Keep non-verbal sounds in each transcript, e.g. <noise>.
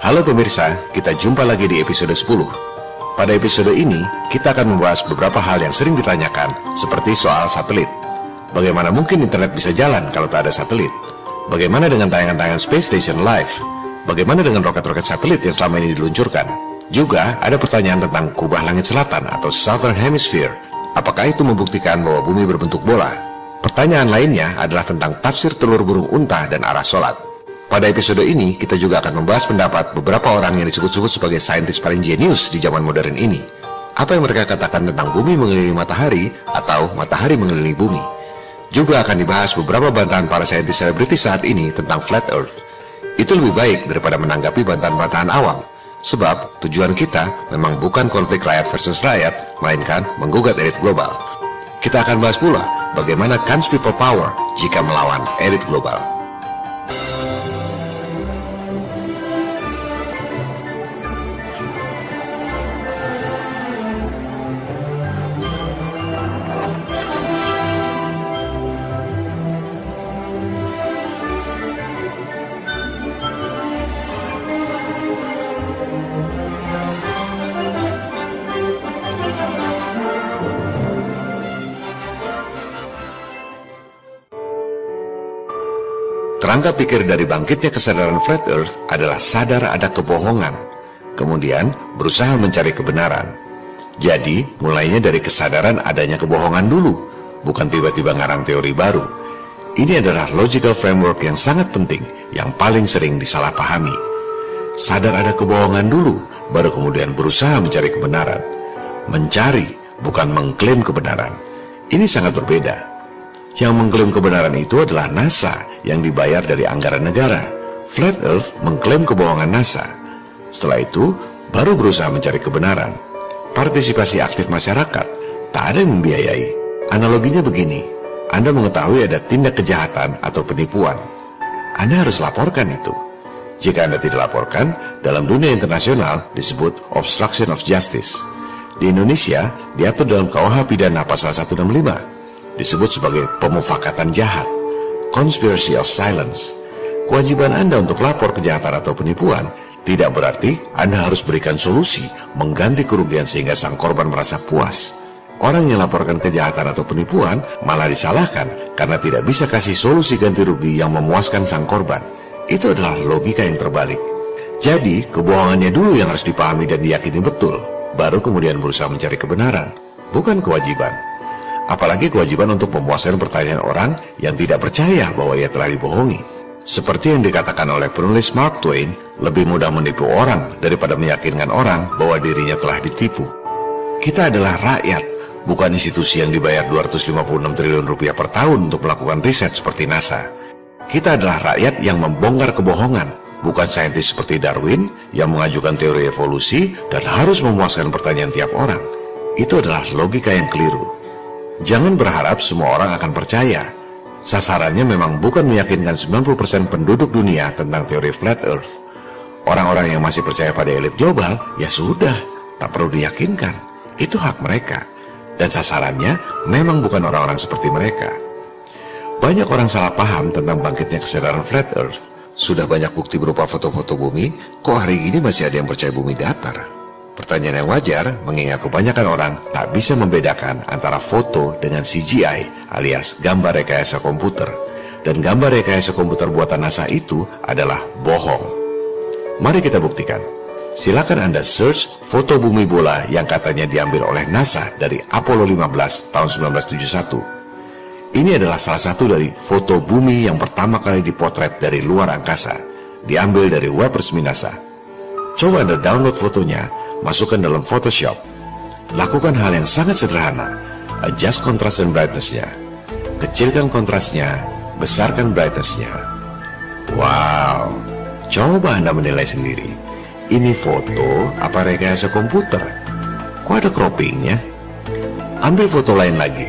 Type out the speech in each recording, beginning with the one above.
Halo pemirsa, kita jumpa lagi di episode 10. Pada episode ini, kita akan membahas beberapa hal yang sering ditanyakan, seperti soal satelit. Bagaimana mungkin internet bisa jalan kalau tak ada satelit? Bagaimana dengan tayangan-tayangan Space Station Live? Bagaimana dengan roket-roket satelit yang selama ini diluncurkan? Juga ada pertanyaan tentang kubah langit selatan atau Southern Hemisphere. Apakah itu membuktikan bahwa bumi berbentuk bola? Pertanyaan lainnya adalah tentang tafsir telur burung unta dan arah sholat. Pada episode ini, kita juga akan membahas pendapat beberapa orang yang disebut-sebut sebagai saintis paling jenius di zaman modern ini. Apa yang mereka katakan tentang bumi mengelilingi matahari atau matahari mengelilingi bumi. Juga akan dibahas beberapa bantahan para saintis selebritis saat ini tentang flat earth. Itu lebih baik daripada menanggapi bantahan-bantahan awam. Sebab tujuan kita memang bukan konflik rakyat versus rakyat, melainkan menggugat elit global. Kita akan bahas pula bagaimana kans people power jika melawan elit global. Kerangka pikir dari bangkitnya kesadaran flat earth adalah sadar ada kebohongan, kemudian berusaha mencari kebenaran. Jadi, mulainya dari kesadaran adanya kebohongan dulu, bukan tiba-tiba ngarang teori baru. Ini adalah logical framework yang sangat penting, yang paling sering disalahpahami. Sadar ada kebohongan dulu, baru kemudian berusaha mencari kebenaran. Mencari, bukan mengklaim kebenaran. Ini sangat berbeda. Yang mengklaim kebenaran itu adalah NASA yang dibayar dari anggaran negara. Flat Earth mengklaim kebohongan NASA. Setelah itu, baru berusaha mencari kebenaran. Partisipasi aktif masyarakat, tak ada yang membiayai. Analoginya begini, Anda mengetahui ada tindak kejahatan atau penipuan. Anda harus laporkan itu. Jika Anda tidak laporkan, dalam dunia internasional disebut obstruction of justice. Di Indonesia, diatur dalam KUH pidana pasal 165 disebut sebagai pemufakatan jahat, conspiracy of silence. Kewajiban Anda untuk lapor kejahatan atau penipuan tidak berarti Anda harus berikan solusi mengganti kerugian sehingga sang korban merasa puas. Orang yang laporkan kejahatan atau penipuan malah disalahkan karena tidak bisa kasih solusi ganti rugi yang memuaskan sang korban. Itu adalah logika yang terbalik. Jadi, kebohongannya dulu yang harus dipahami dan diyakini betul, baru kemudian berusaha mencari kebenaran, bukan kewajiban apalagi kewajiban untuk memuaskan pertanyaan orang yang tidak percaya bahwa ia telah dibohongi. Seperti yang dikatakan oleh penulis Mark Twain, lebih mudah menipu orang daripada meyakinkan orang bahwa dirinya telah ditipu. Kita adalah rakyat, bukan institusi yang dibayar 256 triliun rupiah per tahun untuk melakukan riset seperti NASA. Kita adalah rakyat yang membongkar kebohongan, bukan saintis seperti Darwin yang mengajukan teori evolusi dan harus memuaskan pertanyaan tiap orang. Itu adalah logika yang keliru. Jangan berharap semua orang akan percaya. Sasarannya memang bukan meyakinkan 90% penduduk dunia tentang teori flat earth. Orang-orang yang masih percaya pada elit global, ya sudah, tak perlu diyakinkan. Itu hak mereka. Dan sasarannya memang bukan orang-orang seperti mereka. Banyak orang salah paham tentang bangkitnya kesadaran flat earth. Sudah banyak bukti berupa foto-foto bumi, kok hari ini masih ada yang percaya bumi datar? Pertanyaan yang wajar mengingat kebanyakan orang tak bisa membedakan antara foto dengan CGI alias gambar rekayasa komputer. Dan gambar rekayasa komputer buatan NASA itu adalah bohong. Mari kita buktikan. Silakan Anda search foto bumi bola yang katanya diambil oleh NASA dari Apollo 15 tahun 1971. Ini adalah salah satu dari foto bumi yang pertama kali dipotret dari luar angkasa, diambil dari web resmi NASA. Coba Anda download fotonya masukkan dalam Photoshop. Lakukan hal yang sangat sederhana. Adjust kontras dan brightnessnya. Kecilkan kontrasnya, besarkan brightnessnya. Wow, coba Anda menilai sendiri. Ini foto apa rekayasa komputer? Kok ada croppingnya? Ambil foto lain lagi.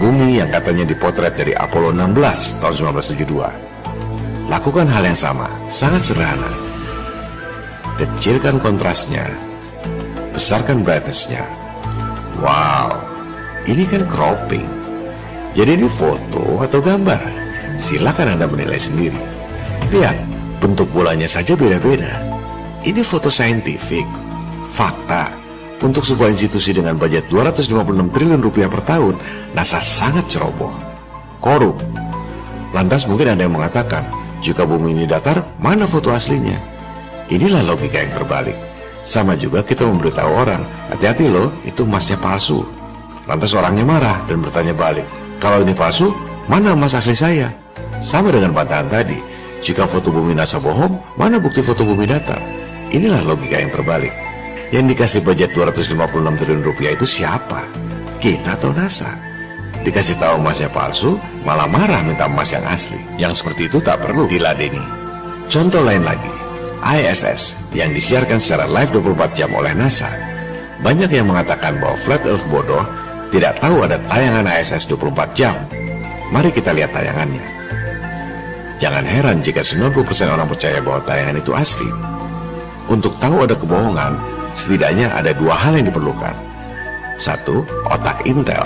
Bumi yang katanya dipotret dari Apollo 16 tahun 1972. Lakukan hal yang sama, sangat sederhana. Kecilkan kontrasnya, besarkan brightnessnya. Wow, ini kan cropping. Jadi ini foto atau gambar? Silakan Anda menilai sendiri. Lihat, bentuk bolanya saja beda-beda. Ini foto saintifik, fakta. Untuk sebuah institusi dengan budget 256 triliun rupiah per tahun, NASA sangat ceroboh, korup. Lantas mungkin ada yang mengatakan, jika bumi ini datar, mana foto aslinya? Inilah logika yang terbalik. Sama juga kita memberitahu orang, hati-hati loh, itu emasnya palsu. Lantas orangnya marah dan bertanya balik, kalau ini palsu, mana emas asli saya? Sama dengan pantangan tadi, jika foto bumi NASA bohong, mana bukti foto bumi datar? Inilah logika yang terbalik. Yang dikasih budget 256 triliun rupiah itu siapa? Kita atau NASA? Dikasih tahu emasnya palsu, malah marah minta emas yang asli. Yang seperti itu tak perlu diladeni. Contoh lain lagi, ISS yang disiarkan secara live 24 jam oleh NASA. Banyak yang mengatakan bahwa Flat Earth bodoh tidak tahu ada tayangan ISS 24 jam. Mari kita lihat tayangannya. Jangan heran jika 90% orang percaya bahwa tayangan itu asli. Untuk tahu ada kebohongan, setidaknya ada dua hal yang diperlukan. Satu, otak intel,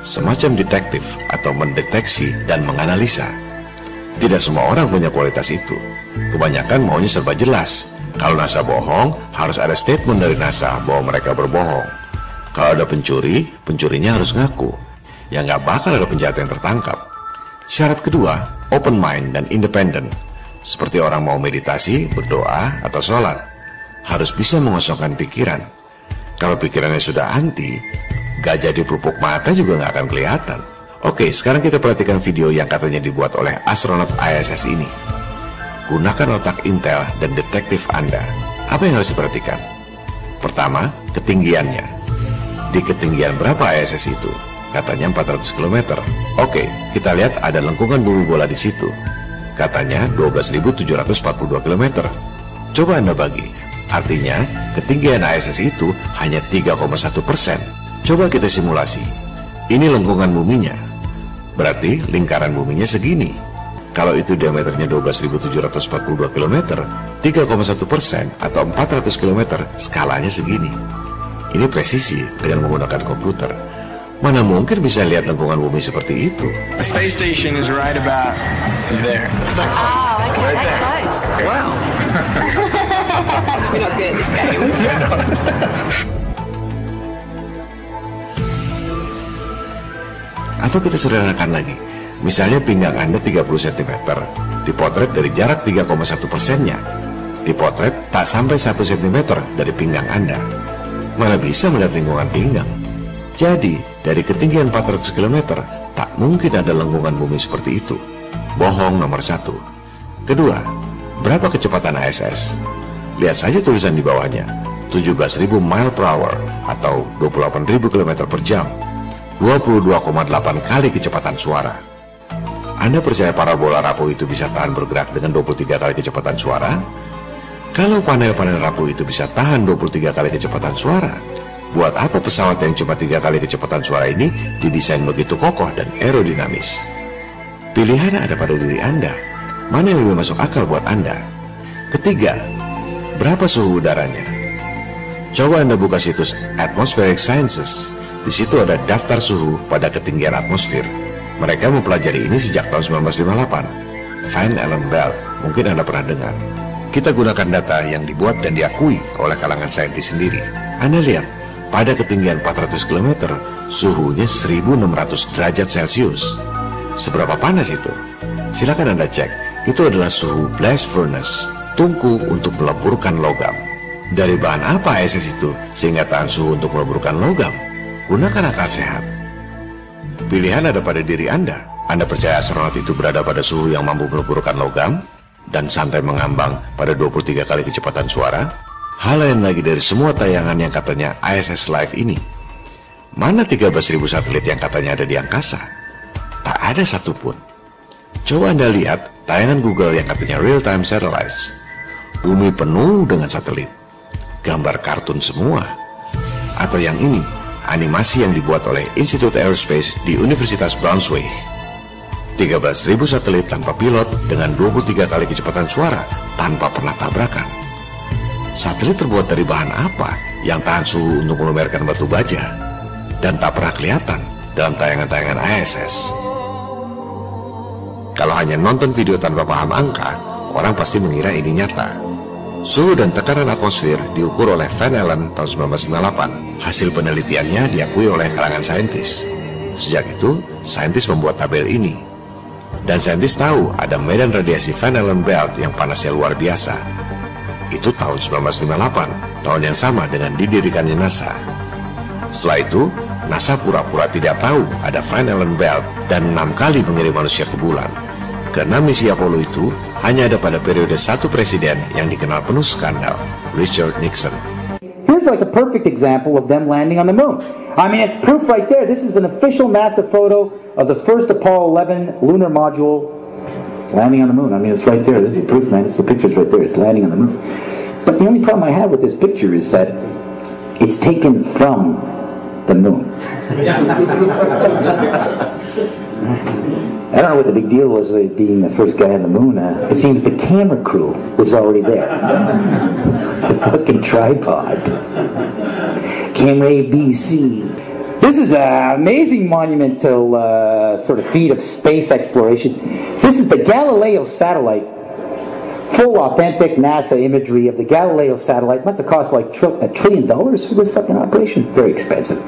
semacam detektif atau mendeteksi dan menganalisa. Tidak semua orang punya kualitas itu. Kebanyakan maunya serba jelas. Kalau NASA bohong, harus ada statement dari NASA bahwa mereka berbohong. Kalau ada pencuri, pencurinya harus ngaku. Ya nggak bakal ada penjahat yang tertangkap. Syarat kedua, open mind dan independent. Seperti orang mau meditasi, berdoa, atau sholat harus bisa mengosongkan pikiran. Kalau pikirannya sudah anti, gajah di pupuk mata juga nggak akan kelihatan. Oke, sekarang kita perhatikan video yang katanya dibuat oleh astronot ISS ini. Gunakan otak intel dan detektif Anda. Apa yang harus diperhatikan? Pertama, ketinggiannya. Di ketinggian berapa ISS itu? Katanya 400 km. Oke, kita lihat ada lengkungan bumi bola di situ. Katanya 12.742 km. Coba Anda bagi, Artinya, ketinggian ISS itu hanya 3,1 persen. Coba kita simulasi. Ini lengkungan buminya. Berarti lingkaran buminya segini. Kalau itu diameternya 12.742 km, 3,1 persen atau 400 km, skalanya segini. Ini presisi dengan menggunakan komputer. Mana mungkin bisa lihat lengkungan bumi seperti itu? The space station is right about there. Oh, okay, Right that there. close. Wow. We're not good at this game. Atau kita sederhanakan lagi, misalnya pinggang Anda 30 cm, dipotret dari jarak 3,1 persennya. Dipotret tak sampai 1 cm dari pinggang Anda. Mana bisa melihat lingkungan pinggang? Jadi, dari ketinggian 400 km, tak mungkin ada lengkungan bumi seperti itu. Bohong nomor satu. Kedua, berapa kecepatan ISS? Lihat saja tulisan di bawahnya, 17.000 mile per hour atau 28.000 km per jam. 22,8 kali kecepatan suara. Anda percaya parabola rapuh itu bisa tahan bergerak dengan 23 kali kecepatan suara? Kalau panel-panel rapuh itu bisa tahan 23 kali kecepatan suara, buat apa pesawat yang cuma 3 kali kecepatan suara ini didesain begitu kokoh dan aerodinamis? Pilihan ada pada diri Anda. Mana yang lebih masuk akal buat Anda? Ketiga, berapa suhu udaranya? Coba Anda buka situs Atmospheric Sciences. Di situ ada daftar suhu pada ketinggian atmosfer. Mereka mempelajari ini sejak tahun 1958. Van Allen Bell, mungkin Anda pernah dengar. Kita gunakan data yang dibuat dan diakui oleh kalangan saintis sendiri. Anda lihat, pada ketinggian 400 km, suhunya 1600 derajat Celcius. Seberapa panas itu? Silakan Anda cek. Itu adalah suhu blast furnace, tungku untuk meleburkan logam. Dari bahan apa ISS itu sehingga tahan suhu untuk meleburkan logam? Gunakan akal sehat. Pilihan ada pada diri Anda. Anda percaya astronot itu berada pada suhu yang mampu meleburkan logam dan santai mengambang pada 23 kali kecepatan suara? Hal lain lagi dari semua tayangan yang katanya ISS Live ini. Mana 13.000 satelit yang katanya ada di angkasa? Tak ada satupun. Coba Anda lihat tayangan Google yang katanya Real Time Satellites. Bumi penuh dengan satelit. Gambar kartun semua. Atau yang ini, animasi yang dibuat oleh Institute Aerospace di Universitas Braunschweig. 13.000 satelit tanpa pilot dengan 23 kali kecepatan suara tanpa pernah tabrakan. Satelit terbuat dari bahan apa yang tahan suhu untuk melumerkan batu baja dan tak pernah kelihatan dalam tayangan-tayangan ISS. Kalau hanya nonton video tanpa paham angka, orang pasti mengira ini nyata. Suhu dan tekanan atmosfer diukur oleh Van Allen tahun 1958. Hasil penelitiannya diakui oleh kalangan saintis. Sejak itu, saintis membuat tabel ini. Dan saintis tahu ada medan radiasi Van Allen Belt yang panasnya luar biasa. Itu tahun 1958, tahun yang sama dengan didirikannya NASA. Setelah itu, NASA pura-pura tidak tahu ada Van Allen Belt dan enam kali mengirim manusia ke bulan. Keenam misi Apollo itu hanya ada pada periode satu presiden yang dikenal penuh skandal, Richard Nixon. Here's like a perfect example of them landing on the moon. I mean, it's proof right there. This is an official NASA photo of the first Apollo 11 lunar module landing on the moon. I mean, it's right there. This is proof, man. It's the picture's right there. It's landing on the moon. But the only problem I have with this picture is that it's taken from the moon. <laughs> I don't know what the big deal was with being the first guy on the moon. Uh, it seems the camera crew was already there. <laughs> the fucking tripod. Camera ABC. This is an amazing monumental uh, sort of feat of space exploration. This is the Galileo satellite. Full authentic NASA imagery of the Galileo satellite. Must have cost like a trillion dollars for this fucking operation. Very expensive.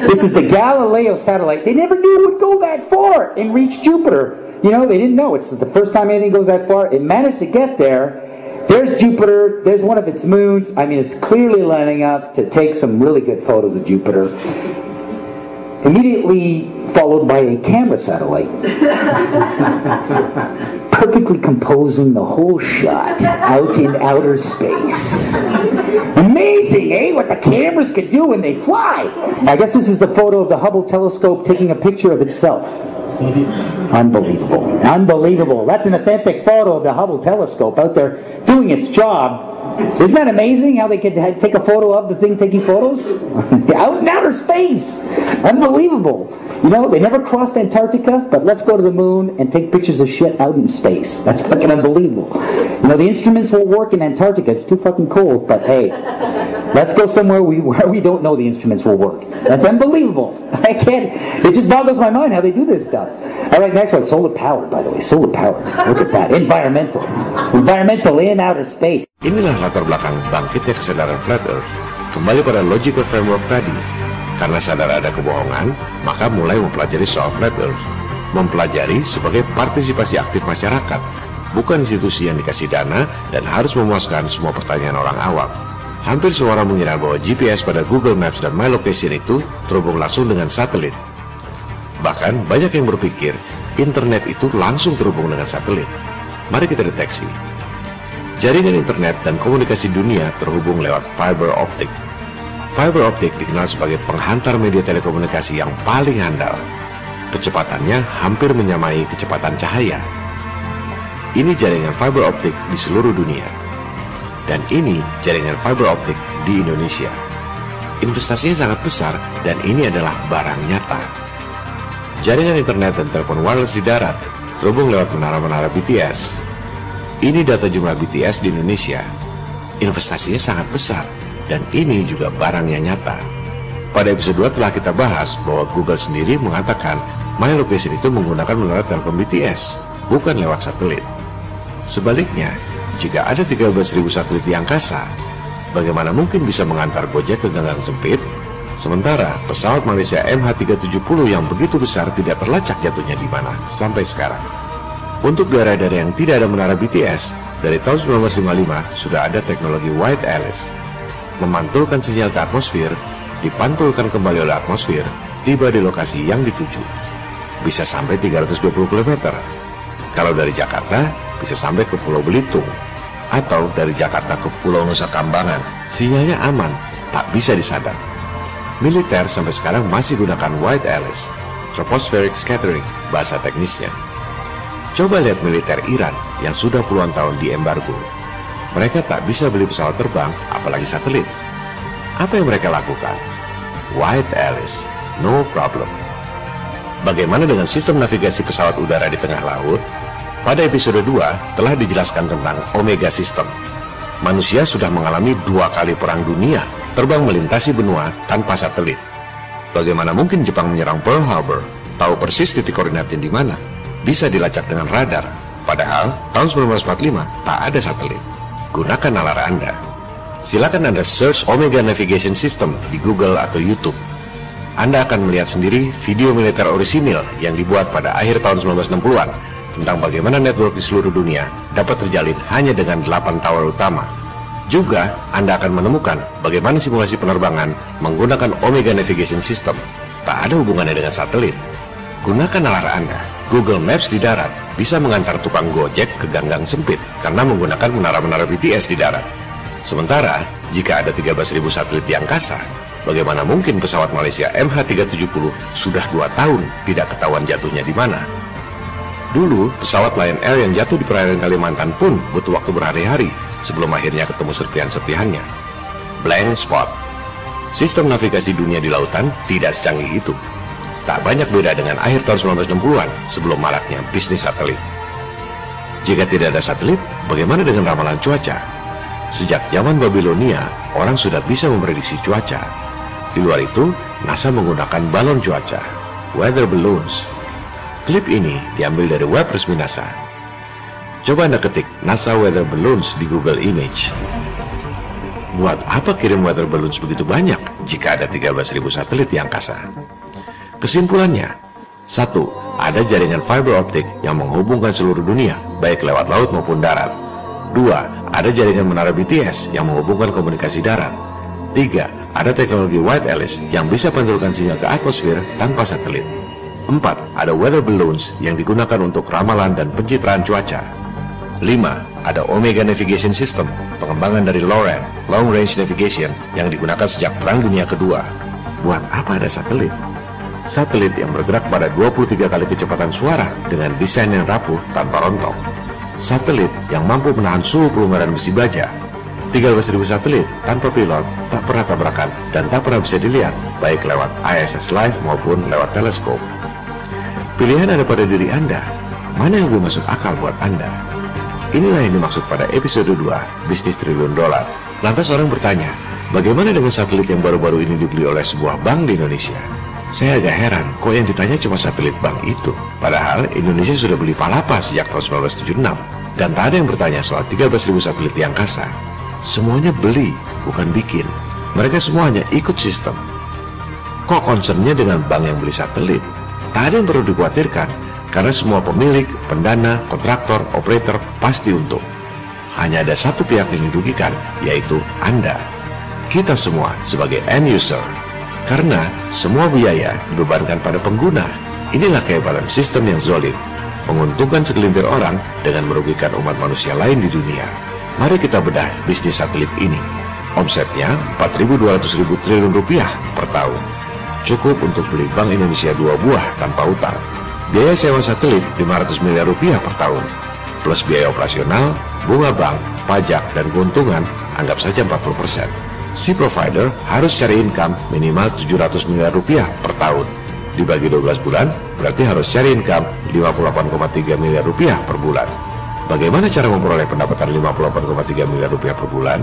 This is the Galileo satellite. They never knew it would go that far and reach Jupiter. You know, they didn't know. It's the first time anything goes that far. It managed to get there. There's Jupiter. There's one of its moons. I mean, it's clearly lining up to take some really good photos of Jupiter. Immediately followed by a camera satellite. <laughs> Perfectly composing the whole shot out in outer space. Amazing, eh? What the cameras can do when they fly. I guess this is a photo of the Hubble telescope taking a picture of itself. Unbelievable. Unbelievable. That's an authentic photo of the Hubble telescope out there doing its job. Isn't that amazing how they could take a photo of the thing taking photos? <laughs> out in outer space. Unbelievable. You know, they never crossed Antarctica, but let's go to the moon and take pictures of shit out in space. That's fucking unbelievable. You know, the instruments won't work in Antarctica. It's too fucking cold, but hey, let's go somewhere we, <laughs> where we don't know the instruments will work. That's unbelievable. <laughs> I can't, it just boggles my mind how they do this stuff. All right, next one, solar powered, by the way. Solar powered. Look at that. Environmental. Environmental in outer space. Inilah latar belakang bangkitnya kesadaran Flat Earth. Kembali pada logical framework tadi. Karena sadar ada kebohongan, maka mulai mempelajari soal Flat Earth. Mempelajari sebagai partisipasi aktif masyarakat, bukan institusi yang dikasih dana dan harus memuaskan semua pertanyaan orang awam. Hampir semua orang mengira bahwa GPS pada Google Maps dan My Location itu terhubung langsung dengan satelit. Bahkan banyak yang berpikir internet itu langsung terhubung dengan satelit. Mari kita deteksi. Jaringan internet dan komunikasi dunia terhubung lewat fiber optik. Fiber optik dikenal sebagai penghantar media telekomunikasi yang paling handal. Kecepatannya hampir menyamai kecepatan cahaya. Ini jaringan fiber optik di seluruh dunia. Dan ini jaringan fiber optik di Indonesia. Investasinya sangat besar dan ini adalah barang nyata. Jaringan internet dan telepon wireless di darat terhubung lewat menara-menara BTS. Ini data jumlah BTS di Indonesia. Investasinya sangat besar dan ini juga barang yang nyata. Pada episode 2 telah kita bahas bahwa Google sendiri mengatakan My Location itu menggunakan menara Telkom BTS, bukan lewat satelit. Sebaliknya, jika ada 13.000 satelit di angkasa, bagaimana mungkin bisa mengantar Gojek ke ganggang sempit? Sementara pesawat Malaysia MH370 yang begitu besar tidak terlacak jatuhnya di mana sampai sekarang. Untuk daerah-daerah yang tidak ada menara BTS, dari tahun 1955 sudah ada teknologi White Alice. Memantulkan sinyal ke atmosfer, dipantulkan kembali oleh atmosfer, tiba di lokasi yang dituju. Bisa sampai 320 km. Kalau dari Jakarta, bisa sampai ke Pulau Belitung. Atau dari Jakarta ke Pulau Nusa Kambangan, sinyalnya aman, tak bisa disadap. Militer sampai sekarang masih gunakan White Alice, Tropospheric Scattering, bahasa teknisnya. Coba lihat militer Iran yang sudah puluhan tahun di embargo. Mereka tak bisa beli pesawat terbang, apalagi satelit. Apa yang mereka lakukan? White Alice, no problem. Bagaimana dengan sistem navigasi pesawat udara di tengah laut? Pada episode 2 telah dijelaskan tentang Omega System. Manusia sudah mengalami dua kali perang dunia, terbang melintasi benua tanpa satelit. Bagaimana mungkin Jepang menyerang Pearl Harbor, tahu persis titik koordinatnya di mana? Bisa dilacak dengan radar. Padahal tahun 1945 tak ada satelit. gunakan nalar Anda. Silakan Anda search Omega Navigation System di Google atau YouTube. Anda akan melihat sendiri video militer orisinil yang dibuat pada akhir tahun 1960-an tentang bagaimana network di seluruh dunia dapat terjalin hanya dengan 8 tower utama. Juga, Anda akan menemukan bagaimana simulasi penerbangan menggunakan Omega Navigation System. Tak ada hubungannya dengan satelit. Gunakan nalar Anda. Google Maps di darat bisa mengantar tukang gojek ke ganggang sempit karena menggunakan menara-menara BTS di darat. Sementara, jika ada 13.000 satelit di angkasa, bagaimana mungkin pesawat Malaysia MH370 sudah dua tahun tidak ketahuan jatuhnya di mana? Dulu, pesawat Lion Air yang jatuh di perairan Kalimantan pun butuh waktu berhari-hari sebelum akhirnya ketemu serpihan-serpihannya. Blank spot. Sistem navigasi dunia di lautan tidak secanggih itu. Tak banyak beda dengan akhir tahun 1960-an sebelum maraknya bisnis satelit. Jika tidak ada satelit, bagaimana dengan ramalan cuaca? Sejak zaman Babilonia, orang sudah bisa memprediksi cuaca. Di luar itu, NASA menggunakan balon cuaca, weather balloons. Klip ini diambil dari web resmi NASA. Coba Anda ketik NASA weather balloons di Google Image. Buat apa kirim weather balloons begitu banyak jika ada 13.000 satelit di angkasa? Kesimpulannya, satu, ada jaringan fiber optik yang menghubungkan seluruh dunia, baik lewat laut maupun darat. Dua, ada jaringan menara BTS yang menghubungkan komunikasi darat. Tiga, ada teknologi White Alice yang bisa panturkan sinyal ke atmosfer tanpa satelit. Empat, ada weather balloons yang digunakan untuk ramalan dan pencitraan cuaca. Lima, ada Omega Navigation System, pengembangan dari LORAN, Long Range Navigation, yang digunakan sejak Perang Dunia Kedua. Buat apa ada satelit? Satelit yang bergerak pada 23 kali kecepatan suara dengan desain yang rapuh tanpa rontok satelit yang mampu menahan suhu pelumuran besi baja. 13.000 satelit tanpa pilot tak pernah tabrakan dan tak pernah bisa dilihat baik lewat ISS Live maupun lewat teleskop. Pilihan ada pada diri Anda. Mana yang lebih masuk akal buat Anda? Inilah yang dimaksud pada episode 2, Bisnis Triliun Dolar. Lantas orang bertanya, bagaimana dengan satelit yang baru-baru ini dibeli oleh sebuah bank di Indonesia? Saya agak heran, kok yang ditanya cuma satelit bank itu? Padahal Indonesia sudah beli Palapa sejak tahun 1976. Dan tak ada yang bertanya soal 13.000 satelit di angkasa. Semuanya beli, bukan bikin. Mereka semuanya ikut sistem. Kok concernnya dengan bank yang beli satelit? Tak ada yang perlu dikhawatirkan, karena semua pemilik, pendana, kontraktor, operator pasti untung. Hanya ada satu pihak yang dirugikan, yaitu Anda. Kita semua sebagai end user karena semua biaya dibebankan pada pengguna. Inilah kehebatan sistem yang zolim, menguntungkan segelintir orang dengan merugikan umat manusia lain di dunia. Mari kita bedah bisnis satelit ini. Omsetnya 4.200 ribu triliun rupiah per tahun. Cukup untuk beli Bank Indonesia dua buah tanpa utang. Biaya sewa satelit 500 miliar rupiah per tahun. Plus biaya operasional, bunga bank, pajak, dan keuntungan anggap saja 40 persen si provider harus cari income minimal 700 miliar rupiah per tahun. Dibagi 12 bulan, berarti harus cari income 58,3 miliar rupiah per bulan. Bagaimana cara memperoleh pendapatan 58,3 miliar rupiah per bulan?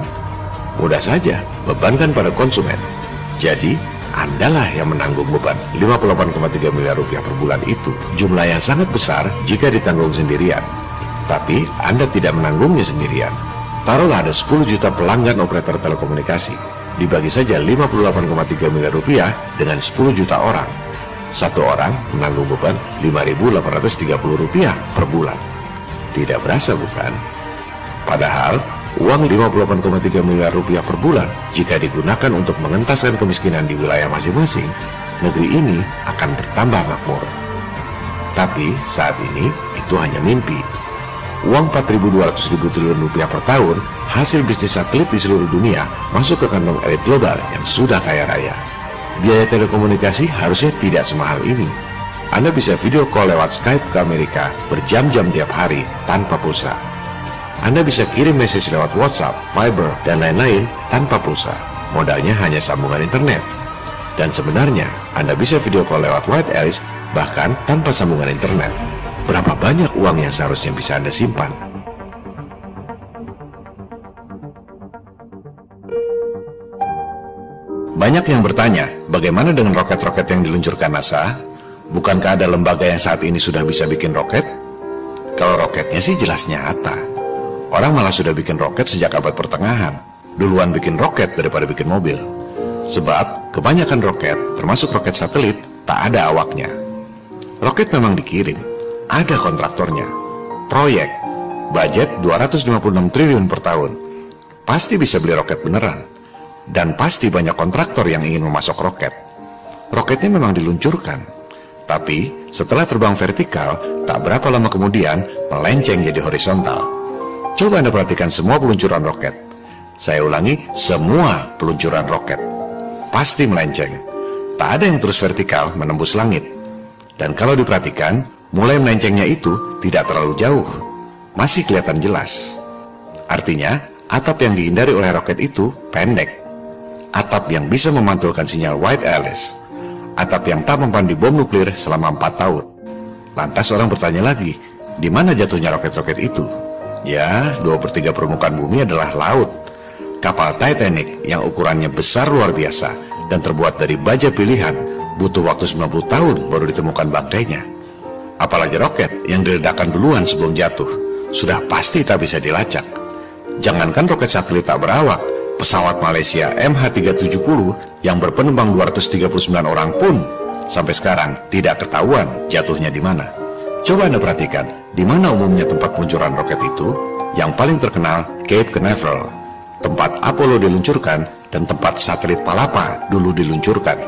Mudah saja, bebankan pada konsumen. Jadi, Andalah yang menanggung beban 58,3 miliar rupiah per bulan itu. Jumlah yang sangat besar jika ditanggung sendirian. Tapi Anda tidak menanggungnya sendirian. Taruhlah ada 10 juta pelanggan operator telekomunikasi. Dibagi saja 58,3 miliar rupiah dengan 10 juta orang. Satu orang menanggung beban 5.830 rupiah per bulan. Tidak berasa bukan? Padahal uang 58,3 miliar rupiah per bulan jika digunakan untuk mengentaskan kemiskinan di wilayah masing-masing, negeri ini akan bertambah makmur. Tapi saat ini itu hanya mimpi uang 4.200 ribu triliun rupiah per tahun hasil bisnis satelit di seluruh dunia masuk ke kantong elit global yang sudah kaya raya. Biaya telekomunikasi harusnya tidak semahal ini. Anda bisa video call lewat Skype ke Amerika berjam-jam tiap hari tanpa pulsa. Anda bisa kirim message lewat WhatsApp, Viber, dan lain-lain tanpa pulsa. Modalnya hanya sambungan internet. Dan sebenarnya, Anda bisa video call lewat White Alice bahkan tanpa sambungan internet. Berapa banyak uang yang seharusnya bisa Anda simpan? Banyak yang bertanya, bagaimana dengan roket-roket yang diluncurkan NASA? Bukankah ada lembaga yang saat ini sudah bisa bikin roket? Kalau roketnya sih jelas nyata. Orang malah sudah bikin roket sejak abad pertengahan. Duluan bikin roket daripada bikin mobil. Sebab kebanyakan roket, termasuk roket satelit, tak ada awaknya. Roket memang dikirim, ada kontraktornya. Proyek, budget 256 triliun per tahun. Pasti bisa beli roket beneran. Dan pasti banyak kontraktor yang ingin memasok roket. Roketnya memang diluncurkan. Tapi setelah terbang vertikal, tak berapa lama kemudian melenceng jadi horizontal. Coba Anda perhatikan semua peluncuran roket. Saya ulangi, semua peluncuran roket. Pasti melenceng. Tak ada yang terus vertikal menembus langit. Dan kalau diperhatikan, mulai melencengnya itu tidak terlalu jauh. Masih kelihatan jelas. Artinya, atap yang dihindari oleh roket itu pendek. Atap yang bisa memantulkan sinyal White Alice. Atap yang tak mempan di bom nuklir selama 4 tahun. Lantas orang bertanya lagi, di mana jatuhnya roket-roket itu? Ya, dua per tiga permukaan bumi adalah laut. Kapal Titanic yang ukurannya besar luar biasa dan terbuat dari baja pilihan butuh waktu 90 tahun baru ditemukan bangkainya. Apalagi roket yang diledakkan duluan sebelum jatuh, sudah pasti tak bisa dilacak. Jangankan roket satelit tak berawak, pesawat Malaysia MH370 yang berpenumpang 239 orang pun sampai sekarang tidak ketahuan jatuhnya di mana. Coba Anda perhatikan, di mana umumnya tempat peluncuran roket itu? Yang paling terkenal Cape Canaveral, tempat Apollo diluncurkan dan tempat satelit Palapa dulu diluncurkan.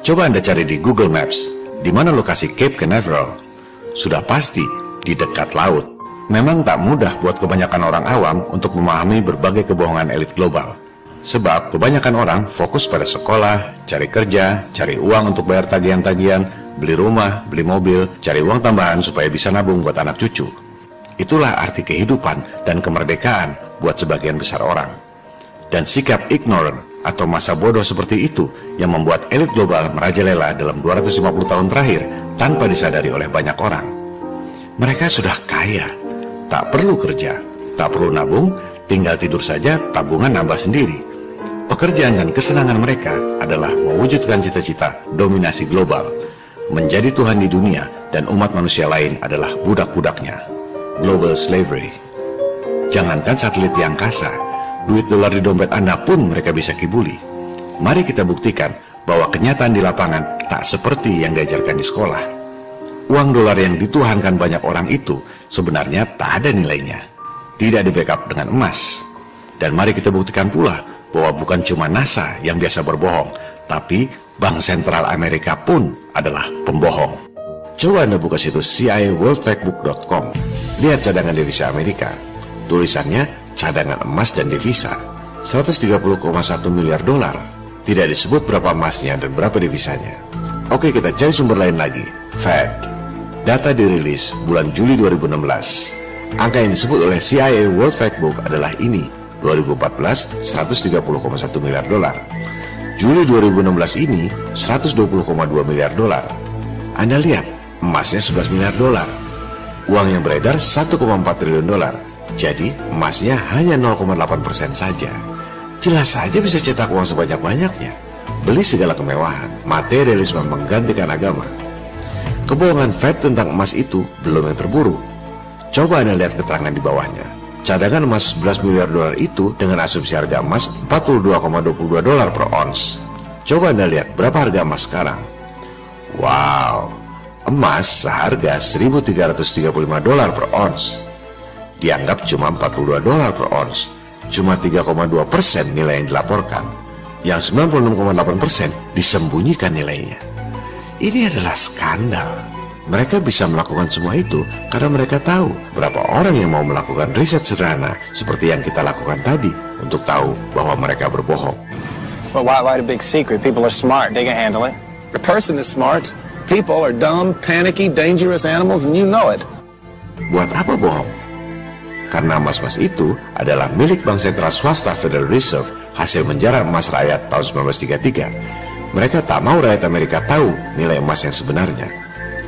Coba Anda cari di Google Maps, di mana lokasi Cape Canaveral. Sudah pasti di dekat laut. Memang tak mudah buat kebanyakan orang awam untuk memahami berbagai kebohongan elit global. Sebab kebanyakan orang fokus pada sekolah, cari kerja, cari uang untuk bayar tagihan-tagihan, beli rumah, beli mobil, cari uang tambahan supaya bisa nabung buat anak cucu. Itulah arti kehidupan dan kemerdekaan buat sebagian besar orang. Dan sikap ignorant atau masa bodoh seperti itu yang membuat elit global merajalela dalam 250 tahun terakhir tanpa disadari oleh banyak orang. Mereka sudah kaya, tak perlu kerja, tak perlu nabung, tinggal tidur saja tabungan nambah sendiri. Pekerjaan dan kesenangan mereka adalah mewujudkan cita-cita dominasi global menjadi Tuhan di dunia dan umat manusia lain adalah budak-budaknya. Global slavery. Jangankan satelit yang angkasa, duit dolar di dompet Anda pun mereka bisa kibuli. Mari kita buktikan bahwa kenyataan di lapangan tak seperti yang diajarkan di sekolah. Uang dolar yang dituhankan banyak orang itu sebenarnya tak ada nilainya. Tidak di backup dengan emas. Dan mari kita buktikan pula bahwa bukan cuma NASA yang biasa berbohong, tapi Bank Sentral Amerika pun adalah pembohong. Coba Anda buka situs CIAWorldFactbook.com. Lihat cadangan devisa Amerika. Tulisannya cadangan emas dan devisa. 130,1 miliar dolar. Tidak disebut berapa emasnya dan berapa devisanya. Oke kita cari sumber lain lagi. Fed. Data dirilis bulan Juli 2016. Angka yang disebut oleh CIA World Factbook adalah ini. 2014 130,1 miliar dolar. Juli 2016 ini 120,2 miliar dolar. Anda lihat, emasnya 11 miliar dolar. Uang yang beredar 1,4 triliun dolar. Jadi emasnya hanya 0,8 persen saja. Jelas saja bisa cetak uang sebanyak-banyaknya. Beli segala kemewahan, materialisme menggantikan agama. Kebohongan Fed tentang emas itu belum yang terburu. Coba Anda lihat keterangan di bawahnya. Cadangan emas 11 miliar dolar itu dengan asumsi harga emas 42,22 dolar per ons. Coba Anda lihat berapa harga emas sekarang. Wow, emas seharga 1335 dolar per ons. Dianggap cuma 42 dolar per ons. Cuma 3,2 persen nilai yang dilaporkan. Yang 96,8 persen disembunyikan nilainya. Ini adalah skandal. Mereka bisa melakukan semua itu karena mereka tahu berapa orang yang mau melakukan riset sederhana seperti yang kita lakukan tadi untuk tahu bahwa mereka berbohong. But why write a big secret? People are smart. They can handle it. The person is smart. People are dumb, panicky, dangerous animals, and you know it. Buat apa bohong? Karena emas-emas itu adalah milik Bank Sentral Swasta Federal Reserve hasil menjarah emas rakyat tahun 1933. Mereka tak mau rakyat Amerika tahu nilai emas yang sebenarnya.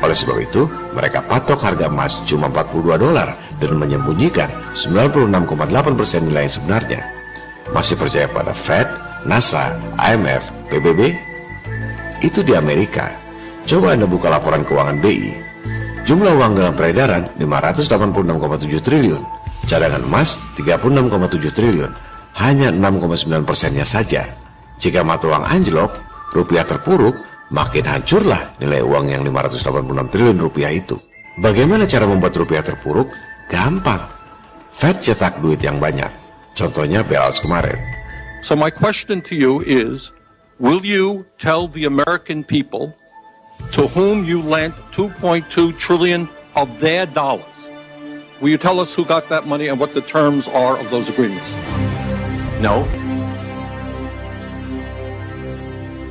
Oleh sebab itu, mereka patok harga emas cuma 42 dolar dan menyembunyikan 96,8% persen nilai yang sebenarnya. Masih percaya pada Fed, NASA, IMF, PBB? Itu di Amerika. Coba Anda buka laporan keuangan BI. Jumlah uang dalam peredaran 586,7 triliun. Cadangan emas 36,7 triliun, hanya 6,9 persennya saja. Jika mata uang anjlok, rupiah terpuruk, makin hancurlah nilai uang yang 586 triliun rupiah itu. Bagaimana cara membuat rupiah terpuruk? Gampang. Fed cetak duit yang banyak. Contohnya bailouts kemarin. So my question to you is, will you tell the American people to whom you lent 2.2 trillion of their dollars? Will you tell us who got that money and what the terms are of those agreements? No.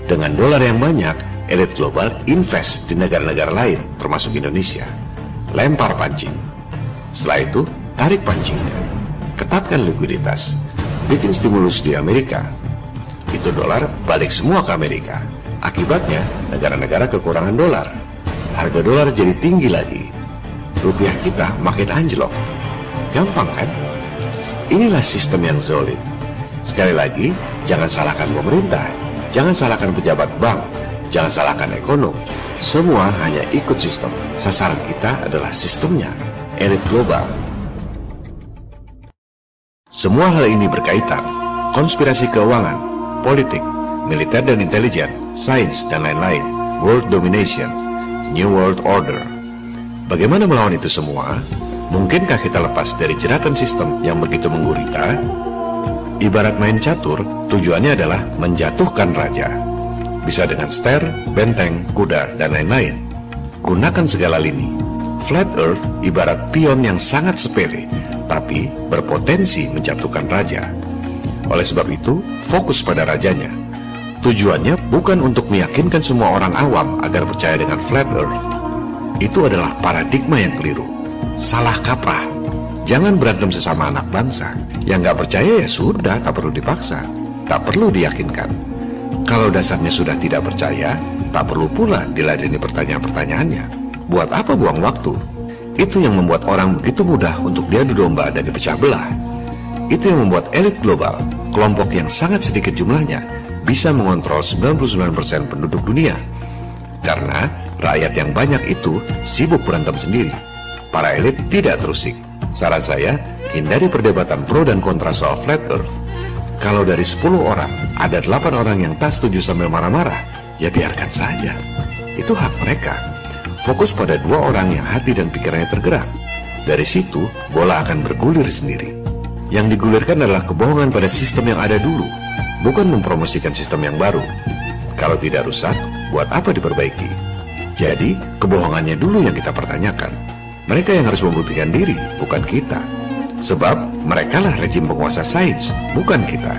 Dengan dolar yang banyak, elit global invest di negara-negara lain, termasuk Indonesia. Lempar pancing. Setelah itu, tarik pancingnya. Ketatkan likuiditas. Bikin stimulus di Amerika. Itu dolar balik semua ke Amerika. Akibatnya, negara-negara kekurangan dolar. Harga dolar jadi tinggi lagi. Rupiah kita makin anjlok. Gampang kan? Inilah sistem yang zolim. Sekali lagi, jangan salahkan pemerintah. Jangan salahkan pejabat bank. Jangan salahkan ekonom. Semua hanya ikut sistem. Sasaran kita adalah sistemnya. Elit global. Semua hal ini berkaitan. Konspirasi keuangan, politik, militer dan intelijen, sains, dan lain-lain. World domination, New World Order. Bagaimana melawan itu semua? Mungkinkah kita lepas dari jeratan sistem yang begitu menggurita? Ibarat main catur, tujuannya adalah menjatuhkan raja. Bisa dengan ster, benteng, kuda, dan lain-lain. Gunakan segala lini. Flat Earth ibarat pion yang sangat sepele, tapi berpotensi menjatuhkan raja. Oleh sebab itu, fokus pada rajanya. Tujuannya bukan untuk meyakinkan semua orang awam agar percaya dengan Flat Earth. Itu adalah paradigma yang keliru. Salah kaprah. Jangan berantem sesama anak bangsa. Yang nggak percaya ya sudah, tak perlu dipaksa. Tak perlu diyakinkan. Kalau dasarnya sudah tidak percaya, tak perlu pula diladeni pertanyaan-pertanyaannya. Buat apa buang waktu? Itu yang membuat orang begitu mudah untuk diadu domba dan dipecah belah. Itu yang membuat elit global, kelompok yang sangat sedikit jumlahnya, bisa mengontrol 99% penduduk dunia. Karena rakyat yang banyak itu sibuk berantem sendiri. Para elit tidak terusik. Saran saya, hindari perdebatan pro dan kontra soal flat earth. Kalau dari 10 orang, ada 8 orang yang tak setuju sambil marah-marah, ya biarkan saja. Itu hak mereka. Fokus pada dua orang yang hati dan pikirannya tergerak. Dari situ, bola akan bergulir sendiri. Yang digulirkan adalah kebohongan pada sistem yang ada dulu, bukan mempromosikan sistem yang baru. Kalau tidak rusak, buat apa diperbaiki? Jadi, kebohongannya dulu yang kita pertanyakan. Mereka yang harus membuktikan diri, bukan kita. Sebab mereka lah rejim penguasa sains, bukan kita.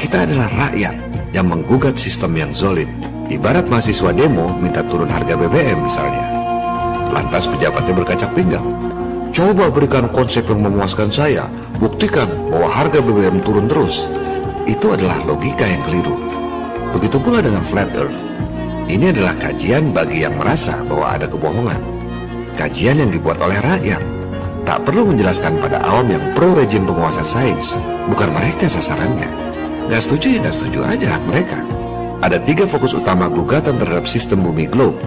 Kita adalah rakyat yang menggugat sistem yang zolim. Ibarat mahasiswa demo minta turun harga BBM misalnya. Lantas pejabatnya berkacak pinggang. Coba berikan konsep yang memuaskan saya. Buktikan bahwa harga BBM turun terus. Itu adalah logika yang keliru. Begitu pula dengan flat earth. Ini adalah kajian bagi yang merasa bahwa ada kebohongan. Kajian yang dibuat oleh rakyat. Tak perlu menjelaskan pada awam yang pro rejim penguasa sains. Bukan mereka sasarannya. Gak setuju ya gak setuju aja hak mereka. Ada tiga fokus utama gugatan terhadap sistem bumi globe.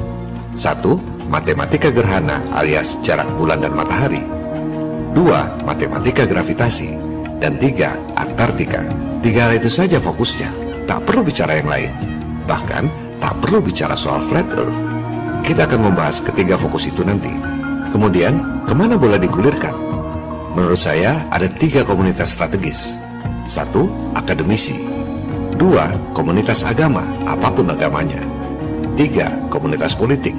Satu, matematika gerhana alias jarak bulan dan matahari. Dua, matematika gravitasi. Dan tiga, Antartika. Tiga hal itu saja fokusnya. Tak perlu bicara yang lain. Bahkan, tak perlu bicara soal flat earth. Kita akan membahas ketiga fokus itu nanti. Kemudian, ke mana bola digulirkan? Menurut saya, ada tiga komunitas strategis. Satu, akademisi. Dua, komunitas agama, apa pun agamanya. Tiga, komunitas politik.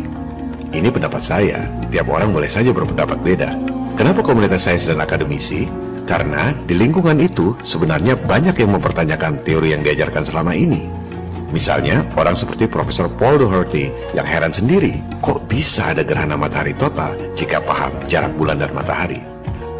Ini pendapat saya, tiap orang boleh saja berpendapat beda. Kenapa komunitas sains dan akademisi? Karena di lingkungan itu sebenarnya banyak yang mempertanyakan teori yang diajarkan selama ini. Misalnya, orang seperti Profesor Paul Doherty yang heran sendiri, kok bisa ada gerhana matahari total jika paham jarak bulan dan matahari?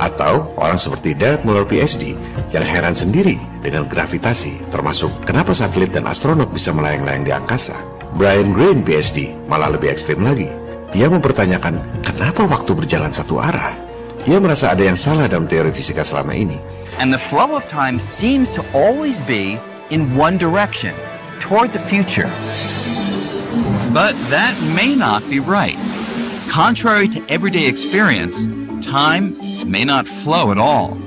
Atau orang seperti Derek Muller PhD yang heran sendiri dengan gravitasi, termasuk kenapa satelit dan astronot bisa melayang-layang di angkasa. Brian Greene PhD malah lebih ekstrim lagi. Ia mempertanyakan kenapa waktu berjalan satu arah. Ia merasa ada yang salah dalam teori fisika selama ini. And the flow of time seems to always be in one direction, toward the future. But that may not be right. Contrary to everyday experience, time may not flow at all.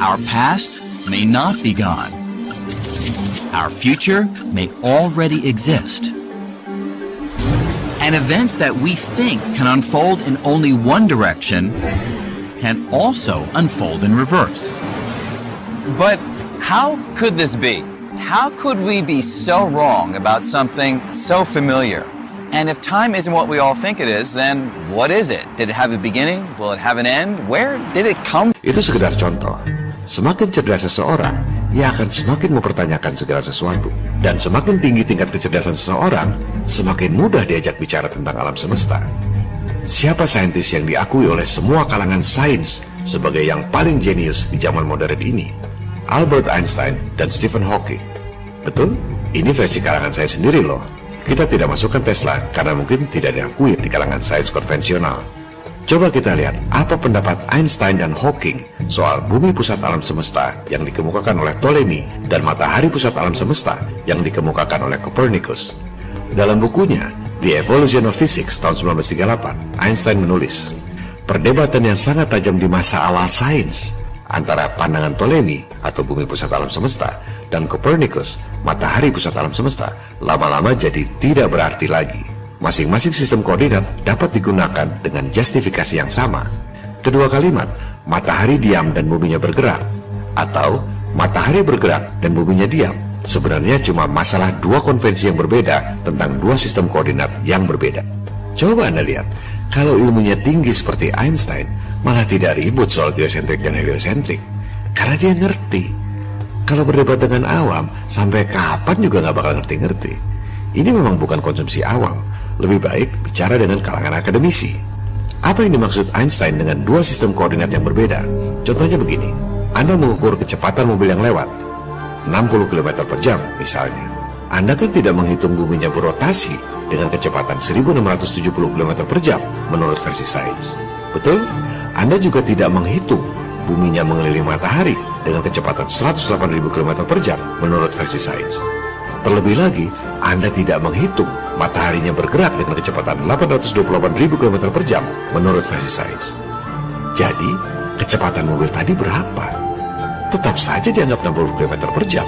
Our past may not be gone. Our future may already exist. And events that we think can unfold in only one direction can also unfold in reverse. But how could this be? How could we be so wrong about something so familiar? And if time isn't what we all think it is, then what is it? Did it have a beginning? Will it have an end? Where did it come Itu sekedar contoh. Semakin cerdas seseorang, ia akan semakin mempertanyakan segala sesuatu. Dan semakin tinggi tingkat kecerdasan seseorang, semakin mudah diajak bicara tentang alam semesta. Siapa saintis yang diakui oleh semua kalangan sains sebagai yang paling jenius di zaman modern ini? Albert Einstein dan Stephen Hawking. Betul? Ini versi kalangan saya sendiri loh. Kita tidak masukkan Tesla karena mungkin tidak diakui di kalangan sains konvensional. Coba kita lihat apa pendapat Einstein dan Hawking soal bumi pusat alam semesta yang dikemukakan oleh Ptolemy dan matahari pusat alam semesta yang dikemukakan oleh Copernicus. Dalam bukunya The Evolution of Physics tahun 1938, Einstein menulis, perdebatan yang sangat tajam di masa awal sains antara pandangan Ptolemy atau bumi pusat alam semesta dan Copernicus, matahari pusat alam semesta, lama-lama jadi tidak berarti lagi. Masing-masing sistem koordinat dapat digunakan dengan justifikasi yang sama. Kedua kalimat, matahari diam dan buminya bergerak, atau matahari bergerak dan buminya diam, sebenarnya cuma masalah dua konvensi yang berbeda tentang dua sistem koordinat yang berbeda. Coba Anda lihat, kalau ilmunya tinggi seperti Einstein, malah tidak ribut soal geosentrik dan heliosentrik. Karena dia ngerti. Kalau berdebat dengan awam, sampai kapan juga nggak bakal ngerti-ngerti. Ini memang bukan konsumsi awam, lebih baik bicara dengan kalangan akademisi. Apa yang dimaksud Einstein dengan dua sistem koordinat yang berbeda? Contohnya begini, Anda mengukur kecepatan mobil yang lewat, 60 km per jam misalnya. Anda kan tidak menghitung buminya berotasi dengan kecepatan 1670 km per jam menurut versi sains. Betul? Anda juga tidak menghitung buminya mengelilingi matahari dengan kecepatan 108.000 km per jam menurut versi sains. Terlebih lagi, Anda tidak menghitung mataharinya bergerak dengan kecepatan 828.000 km per jam menurut versi sains. Jadi, kecepatan mobil tadi berapa? Tetap saja dianggap 60 km per jam.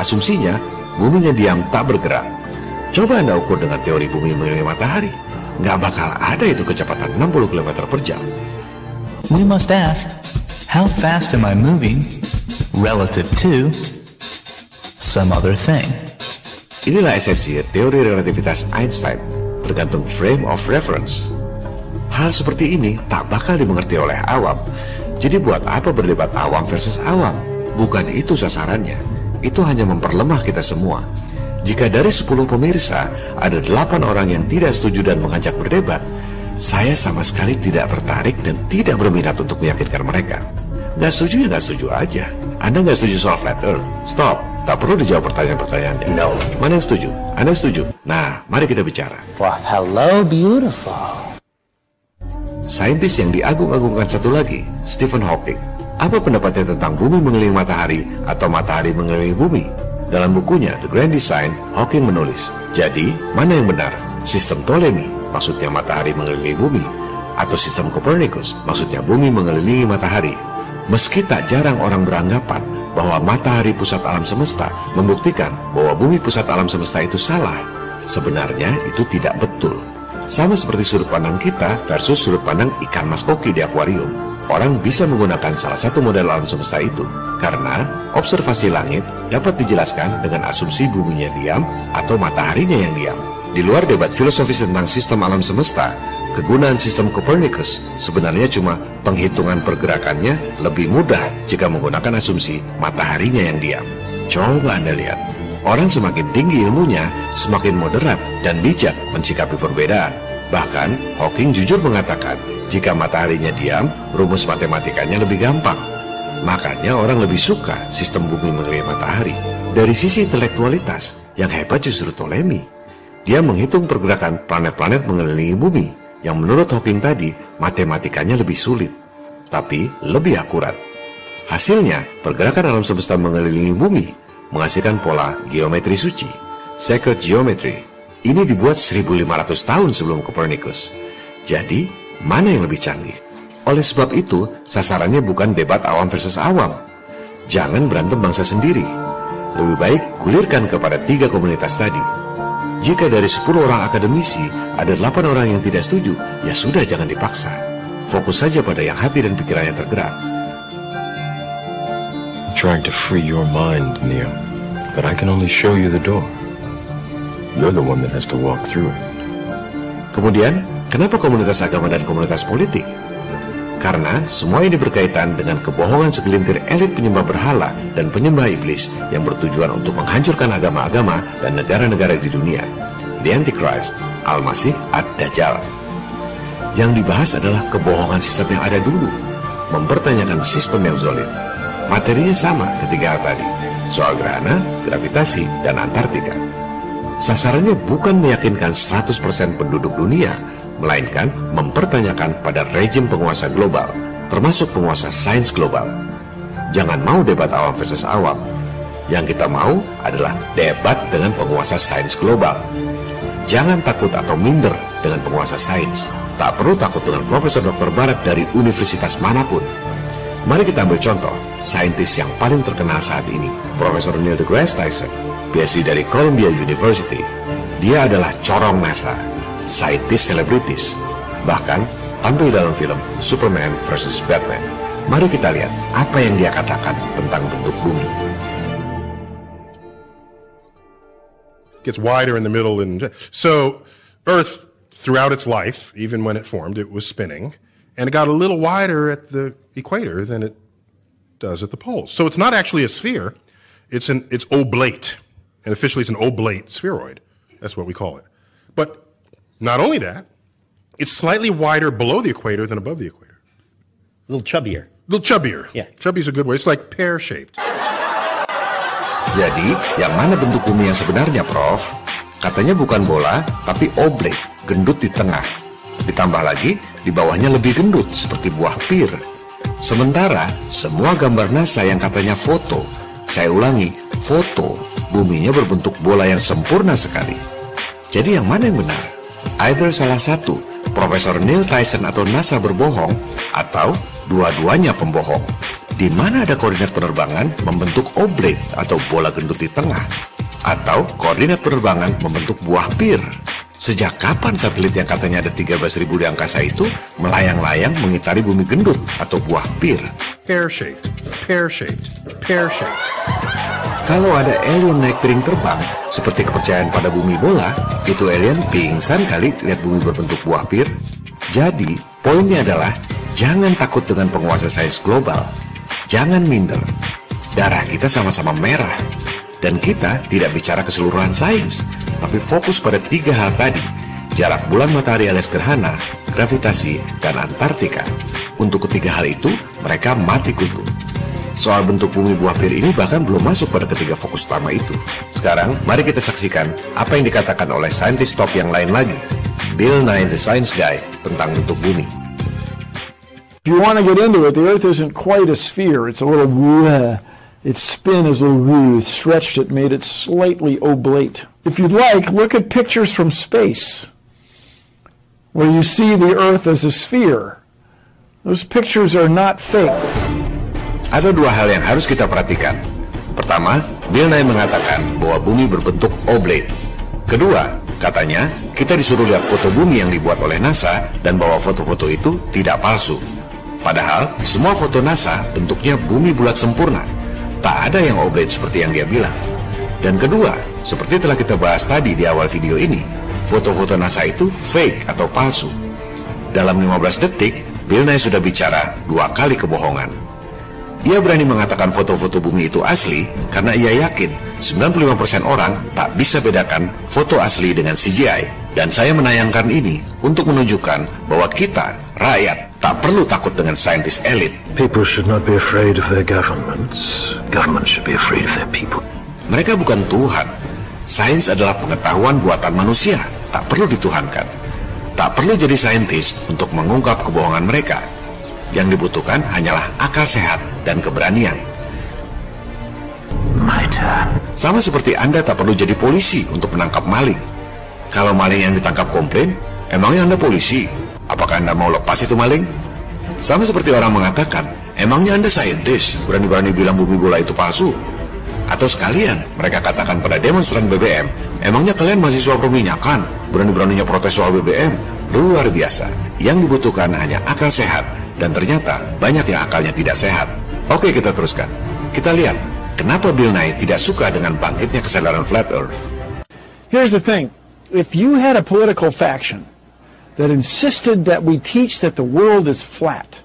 Asumsinya, buminya diam tak bergerak. Coba Anda ukur dengan teori bumi mengelilingi matahari. Nggak bakal ada itu kecepatan 60 km per jam. We must ask, how fast am I moving relative to some other thing? Inilah esensi teori relativitas Einstein, tergantung frame of reference. Hal seperti ini tak bakal dimengerti oleh awam. Jadi buat apa berdebat awam versus awam? Bukan itu sasarannya. Itu hanya memperlemah kita semua. Jika dari 10 pemirsa ada 8 orang yang tidak setuju dan mengajak berdebat, saya sama sekali tidak tertarik dan tidak berminat untuk meyakinkan mereka. Gak setuju ya gak setuju aja. Anda gak setuju soal flat earth? Stop. Tak perlu dijawab pertanyaan-pertanyaannya. No. Mana yang setuju? Anda yang setuju? Nah, mari kita bicara. Well, hello, beautiful. Saintis yang diagung-agungkan satu lagi, Stephen Hawking. Apa pendapatnya tentang bumi mengelilingi matahari atau matahari mengelilingi bumi? Dalam bukunya The Grand Design, Hawking menulis, jadi mana yang benar? Sistem Ptolemy, maksudnya matahari mengelilingi bumi, atau sistem Copernicus, maksudnya bumi mengelilingi matahari. Meski tak jarang orang beranggapan bahwa matahari pusat alam semesta membuktikan bahwa bumi pusat alam semesta itu salah, sebenarnya itu tidak betul. Sama seperti sudut pandang kita versus sudut pandang ikan mas koki di akuarium. Orang bisa menggunakan salah satu model alam semesta itu karena observasi langit dapat dijelaskan dengan asumsi buminya diam atau mataharinya yang diam. Di luar debat filosofis tentang sistem alam semesta, kegunaan sistem Copernicus sebenarnya cuma penghitungan pergerakannya lebih mudah jika menggunakan asumsi mataharinya yang diam. Coba Anda lihat, orang semakin tinggi ilmunya, semakin moderat dan bijak mensikapi perbedaan. Bahkan, Hawking jujur mengatakan, jika mataharinya diam, rumus matematikanya lebih gampang. Makanya orang lebih suka sistem bumi mengelilingi matahari. Dari sisi intelektualitas, yang hebat justru Ptolemy. Dia menghitung pergerakan planet-planet mengelilingi bumi, yang menurut Hawking tadi matematikanya lebih sulit, tapi lebih akurat. Hasilnya, pergerakan alam semesta mengelilingi bumi menghasilkan pola geometri suci, sacred geometry. Ini dibuat 1500 tahun sebelum Copernicus. Jadi, mana yang lebih canggih? Oleh sebab itu, sasarannya bukan debat awam versus awam. Jangan berantem bangsa sendiri. Lebih baik gulirkan kepada tiga komunitas tadi. Jika dari 10 orang akademisi ada 8 orang yang tidak setuju, ya sudah jangan dipaksa. Fokus saja pada yang hati dan pikirannya tergerak. trying to free your mind, Neo. But I can only show you the door. You're the one that has to walk through it. Kemudian, kenapa komunitas agama dan komunitas politik? Karena semua ini berkaitan dengan kebohongan segelintir elit penyembah berhala dan penyembah iblis yang bertujuan untuk menghancurkan agama-agama dan negara-negara di dunia. The Antichrist, Al-Masih, Ad-Dajjal. Yang dibahas adalah kebohongan sistem yang ada dulu, mempertanyakan sistem yang zolim. Materinya sama ketiga tadi, soal gerhana, gravitasi, dan Antartika. Sasarannya bukan meyakinkan 100% penduduk dunia, melainkan mempertanyakan pada rejim penguasa global, termasuk penguasa sains global. Jangan mau debat awam versus awam. Yang kita mau adalah debat dengan penguasa sains global. Jangan takut atau minder dengan penguasa sains. Tak perlu takut dengan Profesor Dr. Barat dari universitas mana pun. Mari kita ambil contoh, saintis yang paling terkenal saat ini, Profesor Neil deGrasse Tyson, PhD dari Columbia University. Dia adalah corong NASA, saintis selebritis, bahkan tampil dalam film Superman vs. Batman. Mari kita lihat apa yang dia katakan tentang bentuk bumi. gets wider in the middle and so earth throughout its life even when it formed it was spinning and it got a little wider at the equator than it does at the poles so it's not actually a sphere it's an it's oblate and officially it's an oblate spheroid that's what we call it not only that it's slightly wider below the equator than above the equator a little chubbier a little chubbier yeah chubby is a good way it's like pear shaped Jadi, yang mana bentuk bumi yang sebenarnya, Prof? Katanya bukan bola, tapi oblate, gendut di tengah. Ditambah lagi, di bawahnya lebih gendut, seperti buah pir. Sementara, semua gambar NASA yang katanya foto, saya ulangi, foto, buminya berbentuk bola yang sempurna sekali. Jadi yang mana yang benar? Either salah satu, Profesor Neil Tyson atau NASA berbohong, atau dua-duanya pembohong. Di mana ada koordinat penerbangan membentuk oblate atau bola gendut di tengah, atau koordinat penerbangan membentuk buah pir. Sejak kapan satelit yang katanya ada 13.000 di angkasa itu melayang-layang mengitari bumi gendut atau buah pir? pear shaped pear shaped pear shaped Kalau ada alien naik piring terbang, seperti kepercayaan pada bumi bola, itu alien pingsan kali lihat bumi berbentuk buah pir. Jadi, poinnya adalah jangan takut dengan penguasa sains global. Jangan minder. Darah kita sama-sama merah. Dan kita tidak bicara keseluruhan sains, tapi fokus pada tiga hal tadi. Jarak bulan matahari alias gerhana, gravitasi, dan Antartika. Untuk ketiga hal itu, mereka mati kutu. Soal bentuk bumi buah pir ini bahkan belum masuk pada ketiga fokus utama itu. Sekarang, mari kita saksikan apa yang dikatakan oleh saintis top yang lain lagi. Bill Nye the Science Guy tentang bentuk bumi. If you want to get into it, the Earth isn't quite a sphere. It's a little, uh, its spin is a little uh, stretched it, made it slightly oblate. If you'd like, look at pictures from space where you see the Earth as a sphere. Those pictures are not fake. Ada dua hal yang harus kita perhatikan. Pertama, Bill Nye mengatakan bahwa bumi berbentuk oblate. Kedua, katanya kita disuruh lihat foto bumi yang dibuat oleh NASA dan bahwa foto-foto itu tidak palsu. Padahal semua foto NASA bentuknya bumi bulat sempurna. Tak ada yang oblate seperti yang dia bilang. Dan kedua, seperti telah kita bahas tadi di awal video ini, foto-foto NASA itu fake atau palsu. Dalam 15 detik, Bill Nye sudah bicara dua kali kebohongan. Ia berani mengatakan foto-foto bumi itu asli karena ia yakin 95% orang tak bisa bedakan foto asli dengan CGI. Dan saya menayangkan ini untuk menunjukkan bahwa kita, rakyat, tak perlu takut dengan saintis elit. People should not be afraid of their governments. Governments should be afraid of their people. Mereka bukan Tuhan. Sains adalah pengetahuan buatan manusia, tak perlu dituhankan. Tak perlu jadi saintis untuk mengungkap kebohongan mereka. Yang dibutuhkan hanyalah akal sehat dan keberanian. Sama seperti Anda tak perlu jadi polisi untuk menangkap maling. Kalau maling yang ditangkap komplain, emangnya Anda polisi? Apakah Anda mau lepas itu maling? Sama seperti orang mengatakan, emangnya Anda saintis, berani-berani bilang bumi bola itu palsu? Atau sekalian, mereka katakan pada demonstran BBM, emangnya kalian mahasiswa perminyakan, berani-beraninya protes soal BBM? Luar biasa, yang dibutuhkan hanya akal sehat, dan ternyata banyak yang akalnya tidak sehat. Oke kita teruskan, kita lihat, kenapa Bill Nye tidak suka dengan bangkitnya kesadaran Flat Earth. Here's the thing. If you had a political faction that insisted that we teach that the world is flat,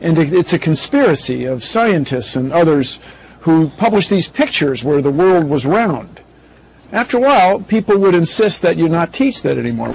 and it- it's a conspiracy of scientists and others who publish these pictures where the world was round, after a while, people would insist that you not teach that anymore.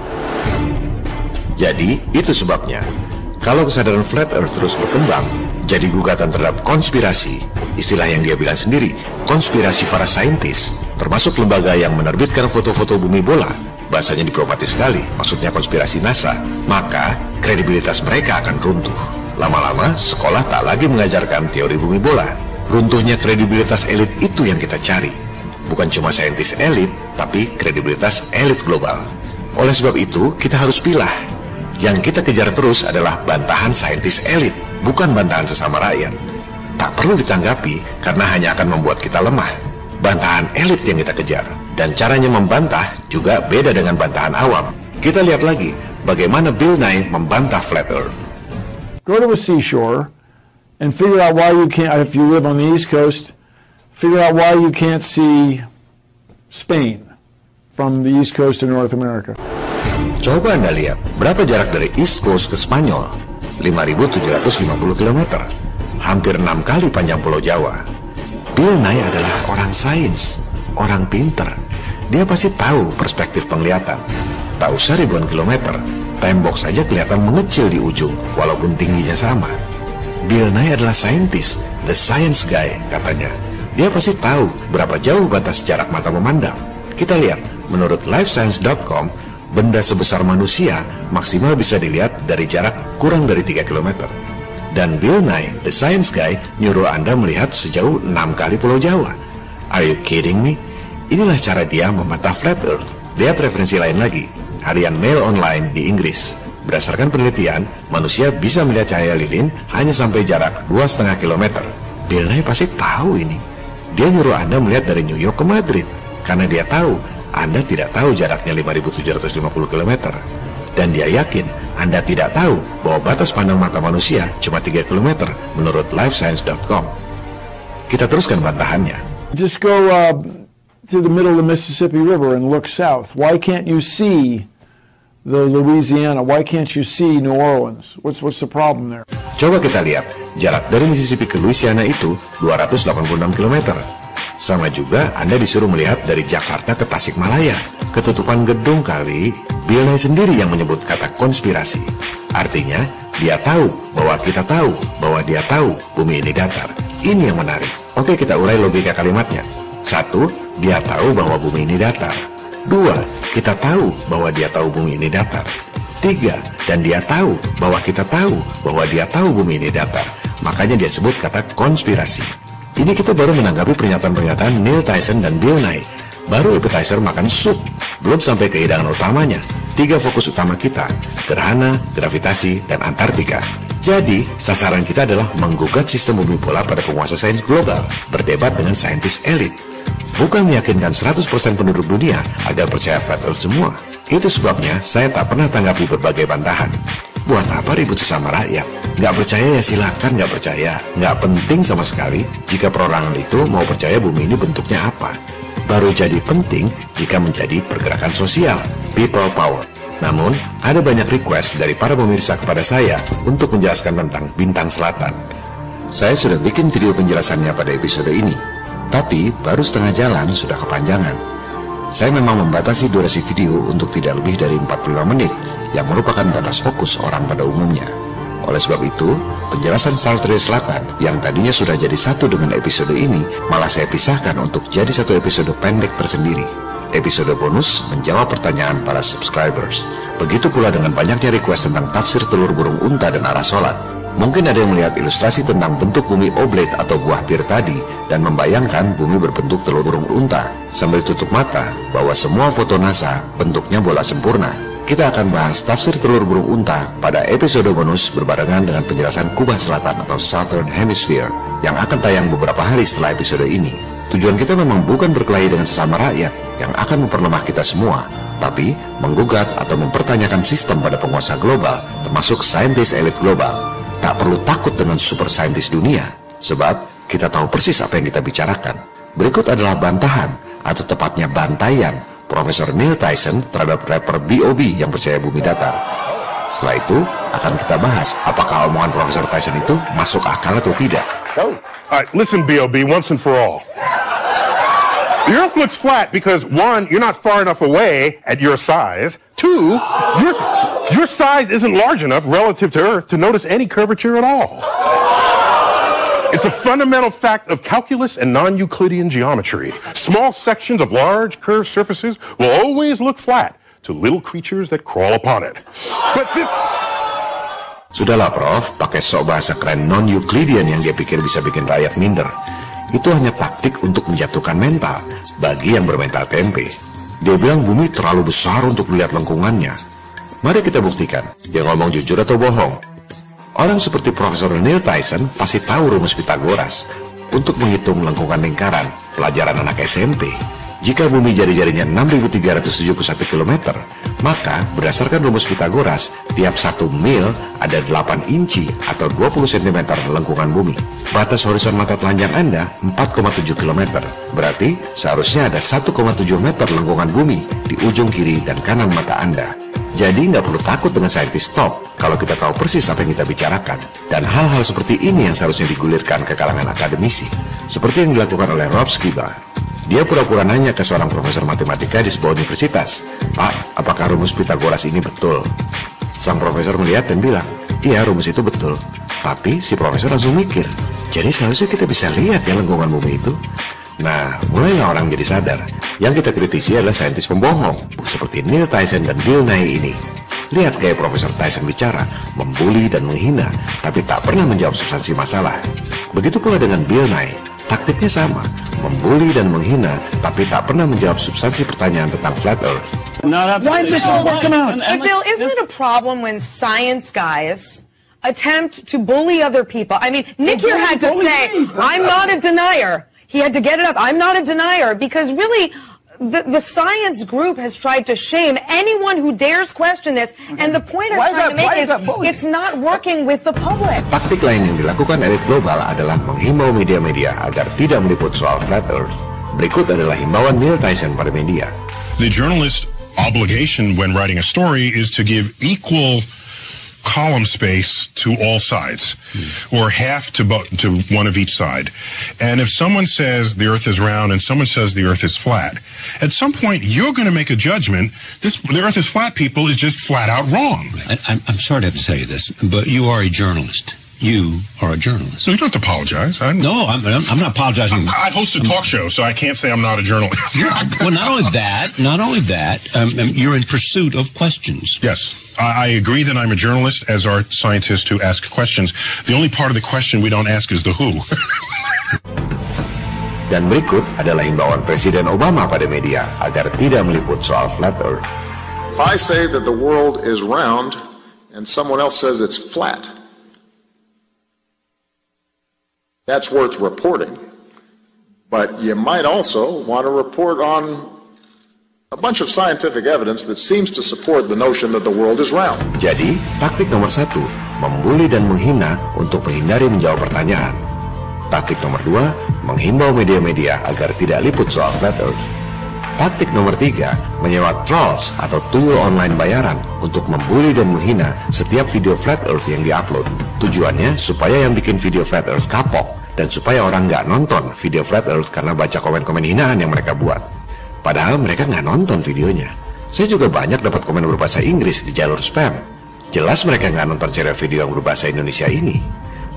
Jadi, itu sebabnya. Kalau kesadaran flat earth terus berkembang, jadi gugatan terhadap konspirasi, istilah yang dia bilang sendiri, konspirasi para saintis, termasuk lembaga yang menerbitkan foto-foto bumi bola, bahasanya diplomatis sekali, maksudnya konspirasi NASA, maka kredibilitas mereka akan runtuh. Lama-lama, sekolah tak lagi mengajarkan teori bumi bola. Runtuhnya kredibilitas elit itu yang kita cari. Bukan cuma saintis elit, tapi kredibilitas elit global. Oleh sebab itu, kita harus pilah yang kita kejar terus adalah bantahan saintis elit, bukan bantahan sesama rakyat. Tak perlu ditanggapi karena hanya akan membuat kita lemah. Bantahan elit yang kita kejar, dan caranya membantah juga beda dengan bantahan awam. Kita lihat lagi bagaimana Bill Nye membantah Flat Earth. Go to a seashore and figure out why you can't, if you live on the East Coast, figure out why you can't see Spain from the East Coast of North America. Coba Anda lihat, berapa jarak dari East Coast ke Spanyol? 5.750 km. Hampir enam kali panjang Pulau Jawa. Bill Nye adalah orang sains, orang pinter. Dia pasti tahu perspektif penglihatan. Tak usah ribuan kilometer, tembok saja kelihatan mengecil di ujung, walaupun tingginya sama. Bill Nye adalah saintis, the science guy, katanya. Dia pasti tahu berapa jauh batas jarak mata memandang. Kita lihat, menurut lifescience.com, benda sebesar manusia maksimal bisa dilihat dari jarak kurang dari 3 km. Dan Bill Nye, the science guy, nyuruh Anda melihat sejauh 6 kali Pulau Jawa. Are you kidding me? Inilah cara dia membantah flat earth. Lihat referensi lain lagi, harian Mail Online di Inggris. Berdasarkan penelitian, manusia bisa melihat cahaya lilin hanya sampai jarak 2,5 km. Bill Nye pasti tahu ini. Dia nyuruh Anda melihat dari New York ke Madrid, karena dia tahu Anda tidak tahu jaraknya 5.750 km. Dan dia yakin Anda tidak tahu bahwa batas pandang mata manusia cuma 3 km menurut lifescience.com. Kita teruskan bantahannya. Just go uh, to the middle of the Mississippi River and look south. Why can't you see the Louisiana? Why can't you see New Orleans? What's what's the problem there? Coba kita lihat, jarak dari Mississippi ke Louisiana itu 286 km. Sama juga Anda disuruh melihat dari Jakarta ke Tasikmalaya. Ketutupan gedung kali, Bill sendiri yang menyebut kata konspirasi. Artinya, dia tahu bahwa kita tahu bahwa dia tahu bumi ini datar. Ini yang menarik. Oke, kita urai logika kalimatnya. Satu, dia tahu bahwa bumi ini datar. Dua, kita tahu bahwa dia tahu bumi ini datar. Tiga, dan dia tahu bahwa kita tahu bahwa dia tahu bumi ini datar. Makanya dia sebut kata konspirasi. Ini kita baru menanggapi pernyataan-pernyataan Neil Tyson dan Bill Nye. Baru appetizer makan sup, belum sampai ke hidangan utamanya. Tiga fokus utama kita, gerhana, gravitasi, dan Antartika. Jadi, sasaran kita adalah menggugat sistem bumi bola pada penguasa sains global, berdebat dengan saintis elit. Bukan meyakinkan 100% penduduk dunia agar percaya flat earth semua. Itu sebabnya saya tak pernah tanggapi berbagai bantahan. Buat apa ribut sesama rakyat? Nggak percaya ya silakan nggak percaya. Nggak penting sama sekali jika perorangan itu mau percaya bumi ini bentuknya apa. Baru jadi penting jika menjadi pergerakan sosial, people power. Namun, ada banyak request dari para pemirsa kepada saya untuk menjelaskan tentang bintang selatan. Saya sudah bikin video penjelasannya pada episode ini, tapi baru setengah jalan sudah kepanjangan. Saya memang membatasi durasi video untuk tidak lebih dari 45 menit, yang merupakan batas fokus orang pada umumnya. Oleh sebab itu, penjelasan Saltri Selatan yang tadinya sudah jadi satu dengan episode ini, malah saya pisahkan untuk jadi satu episode pendek tersendiri. Episode bonus menjawab pertanyaan para subscribers. Begitu pula dengan banyaknya request tentang tafsir telur burung unta dan arah sholat. Mungkin ada yang melihat ilustrasi tentang bentuk bumi oblate atau buah pir tadi dan membayangkan bumi berbentuk telur burung unta sambil tutup mata bahwa semua foto NASA bentuknya bola sempurna. kita akan bahas tafsir telur burung unta pada episode bonus berbarengan dengan penjelasan Kubah Selatan atau Southern Hemisphere yang akan tayang beberapa hari setelah episode ini. Tujuan kita memang bukan berkelahi dengan sesama rakyat yang akan memperlemah kita semua, tapi menggugat atau mempertanyakan sistem pada penguasa global, termasuk saintis elit global. Tak perlu takut dengan super saintis dunia, sebab kita tahu persis apa yang kita bicarakan. Berikut adalah bantahan, atau tepatnya bantaian, Profesor Neil Tyson terhadap rapper B.O.B. yang percaya bumi datar. Setelah itu, akan kita bahas apakah omongan Profesor Tyson itu masuk akal atau tidak. All right, listen, B.O.B., once and for all. The Earth looks flat because one, you're not far enough away at your size. Two, your, your size isn't large enough relative to Earth to notice any curvature at all. It's a fundamental fact of calculus and non-Euclidean geometry. Small sections of large curved surfaces will always look flat to little creatures that crawl upon it. But this, Sudahlah Prof, pakai sok bahasa keren non-Euclidean yang dia pikir bisa bikin rakyat minder. Itu hanya taktik untuk menjatuhkan mental bagi yang bermental tempe. Dia bilang bumi terlalu besar untuk melihat lengkungannya. Mari kita buktikan, dia ngomong jujur atau bohong. Orang seperti Profesor Neil Tyson pasti tahu rumus Pitagoras untuk menghitung lengkungan lingkaran, pelajaran anak SMP. Jika bumi jari-jarinya 6.371 km, maka berdasarkan rumus Pitagoras, tiap satu mil ada 8 inci atau 20 cm lengkungan bumi. Batas horizon mata telanjang Anda 4,7 km, berarti seharusnya ada 1,7 meter lengkungan bumi di ujung kiri dan kanan mata Anda. Jadi nggak perlu takut dengan saintis top kalau kita tahu persis apa yang kita bicarakan. Dan hal-hal seperti ini yang seharusnya digulirkan ke kalangan akademisi. Seperti yang dilakukan oleh Rob Skiba. Dia pura-pura nanya ke seorang profesor matematika di sebuah universitas, Pak, apakah rumus Pitagoras ini betul? Sang profesor melihat dan bilang, iya rumus itu betul. Tapi si profesor langsung mikir, jadi seharusnya kita bisa lihat ya lengkungan bumi itu. Nah, mulailah orang jadi sadar. Yang kita kritisi adalah saintis pembohong, seperti Neil Tyson dan Bill Nye ini. Lihat gaya Profesor Tyson bicara, membuli dan menghina, tapi tak pernah menjawab substansi masalah. Begitu pula dengan Bill Nye, taktiknya sama, membuli dan menghina, tapi tak pernah menjawab substansi pertanyaan tentang flat earth. Why is this not working out? But Bill, isn't it a problem when science guys attempt to bully other people? I mean, Nick here had to say. I'm not a denier. He had to get it up. I'm not a denier because really, the, the science group has tried to shame anyone who dares question this. And the point I'm Why trying that- to make is that it's not working with the public. Taktik lain yang dilakukan elit global adalah menghimbau media-media agar tidak meliput soal flat earth. Berikut adalah himbauan Neil Tyson pada media. the journalist obligation when writing a story is to give equal column space to all sides hmm. or half to bo- to one of each side. And if someone says the earth is round and someone says the earth is flat at some point you're going to make a judgment this the earth is flat people is just flat out wrong. I, I'm, I'm sorry to have to say this, but you are a journalist. You are a journalist. so you don't have to apologize I, No, I'm, I'm I'm not apologizing. I host a talk show so I can't say I'm not a journalist well, not only that, <laughs> not only that, um, um, you're in pursuit of questions. Yes, I, I agree that I'm a journalist, as are scientists who ask questions. The only part of the question we don't ask is the who. <laughs> Dan berikut adalah himbauan Presiden Obama pada media agar tidak meliput soal flat earth. If I say that the world is round and someone else says it's flat, that's worth reporting. But you might also want to report on a bunch of scientific evidence that seems to support the notion that the world is round. Jadi, taktik nomor satu, membuli dan menghina untuk menghindari menjawab pertanyaan. Taktik nomor dua, menghimbau media-media agar tidak liput soal flat earth. Taktik nomor tiga, menyewa trolls atau tuyul online bayaran untuk membuli dan menghina setiap video flat earth yang diupload. Tujuannya supaya yang bikin video flat earth kapok dan supaya orang nggak nonton video flat earth karena baca komen-komen hinaan yang mereka buat. Padahal mereka nggak nonton videonya. Saya juga banyak dapat komen berbahasa Inggris di jalur spam. Jelas mereka nggak nonton serial video yang berbahasa Indonesia ini.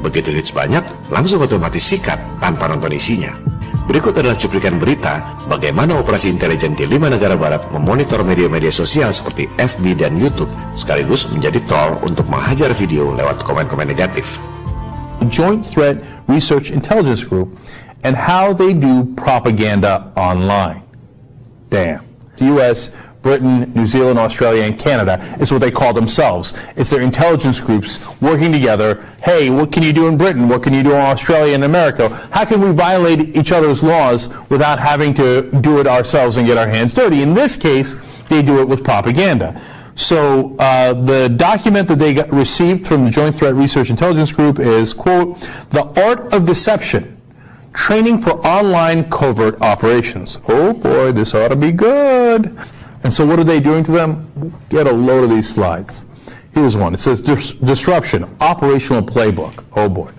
Begitu hits banyak, langsung otomatis sikat tanpa nonton isinya. Berikut adalah cuplikan berita bagaimana operasi intelijen di lima negara barat memonitor media-media sosial seperti FB dan YouTube sekaligus menjadi troll untuk menghajar video lewat komen-komen negatif. Joint Threat Research Intelligence Group and how they do propaganda online. Damn. The U.S. Britain, New Zealand, Australia, and Canada is what they call themselves. It's their intelligence groups working together. Hey, what can you do in Britain? What can you do in Australia and America? How can we violate each other's laws without having to do it ourselves and get our hands dirty? In this case, they do it with propaganda. So uh, the document that they received from the Joint Threat Research Intelligence Group is, quote, the art of deception, training for online covert operations. Oh boy, this ought to be good. And so what are they doing to them? Get a load of these slides. Here's one. It says dis- disruption, operational playbook. Oh boy.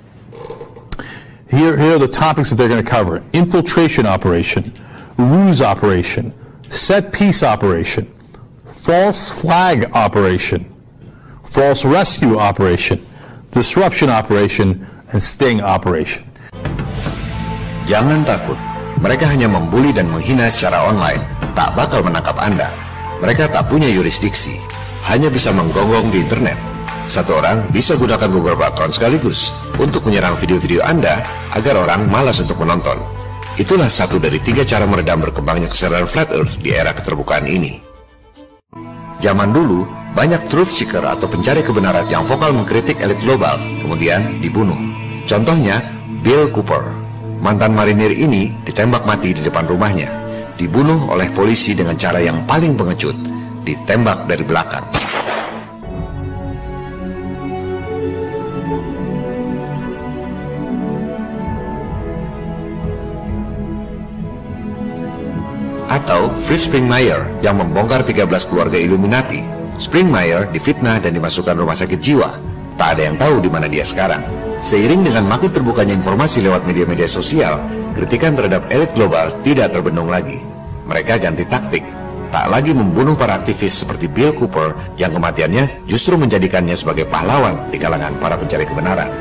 Here, here are the topics that they're going to cover. Infiltration operation, ruse operation, set piece operation, false flag operation, false rescue operation, disruption operation, and sting operation. Jangan takut, mereka hanya membuli dan menghina secara online, tak bakal menangkap Anda. Mereka tak punya yurisdiksi, hanya bisa menggonggong di internet. Satu orang bisa gunakan beberapa akun sekaligus untuk menyerang video-video Anda agar orang malas untuk menonton. Itulah satu dari tiga cara meredam berkembangnya kesadaran flat earth di era keterbukaan ini. Zaman dulu, banyak truth seeker atau pencari kebenaran yang vokal mengkritik elit global, kemudian dibunuh. Contohnya, Bill Cooper. Mantan marinir ini ditembak mati di depan rumahnya. Dibunuh oleh polisi dengan cara yang paling pengecut, ditembak dari belakang. Atau Fritz Springmeier yang membongkar 13 keluarga Illuminati. Springmeier difitnah dan dimasukkan rumah sakit jiwa. Tak ada yang tahu di mana dia sekarang. Seiring dengan makin terbukanya informasi lewat media-media sosial, kritikan terhadap elit global tidak terbendung lagi. Mereka ganti taktik, tak lagi membunuh para aktivis seperti Bill Cooper yang kematiannya justru menjadikannya sebagai pahlawan di kalangan para pencari kebenaran.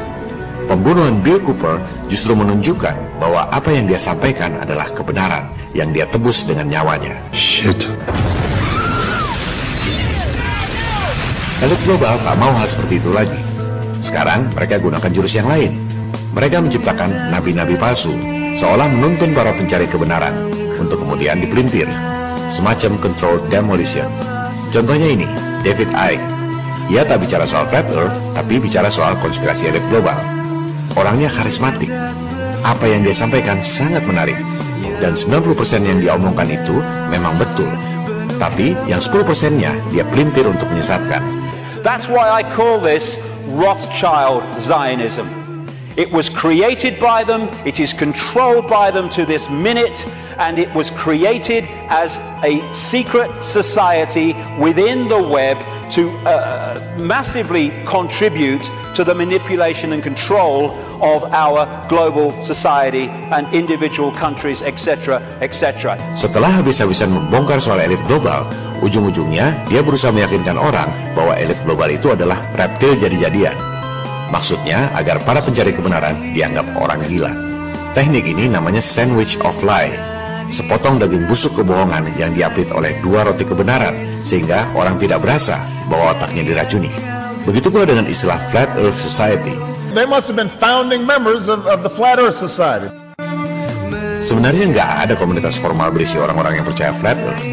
Pembunuhan Bill Cooper justru menunjukkan bahwa apa yang dia sampaikan adalah kebenaran yang dia tebus dengan nyawanya. Shit. Elit global tak mau hal seperti itu lagi. Sekarang mereka gunakan jurus yang lain. Mereka menciptakan nabi-nabi palsu, seolah menuntun para pencari kebenaran untuk kemudian dipelintir. Semacam controlled demolition. Contohnya ini, David Icke. Ia tak bicara soal flat earth, tapi bicara soal konspirasi elit global. Orangnya karismatik. Apa yang dia sampaikan sangat menarik. Dan 90% yang dia omongkan itu memang betul. Tapi yang 10%-nya dia pelintir untuk menyesatkan. That's why I call this Rothschild Zionism. It was created by them, it is controlled by them to this minute, and it was created as a secret society within the web to uh, massively contribute to the manipulation and control of our global society and individual countries, etc., etc. Setelah habis-habisan membongkar soal elit global, ujung-ujungnya dia berusaha meyakinkan orang bahwa elit global itu adalah reptil jadi-jadian. Maksudnya agar para pencari kebenaran dianggap orang gila. Teknik ini namanya sandwich of lie. Sepotong daging busuk kebohongan yang diapit oleh dua roti kebenaran sehingga orang tidak berasa bahwa otaknya diracuni. Begitu pula dengan istilah Flat Earth Society. They must have been founding members of, of the Flat Earth Society. Sebenarnya nggak ada komunitas formal berisi orang-orang yang percaya Flat Earth.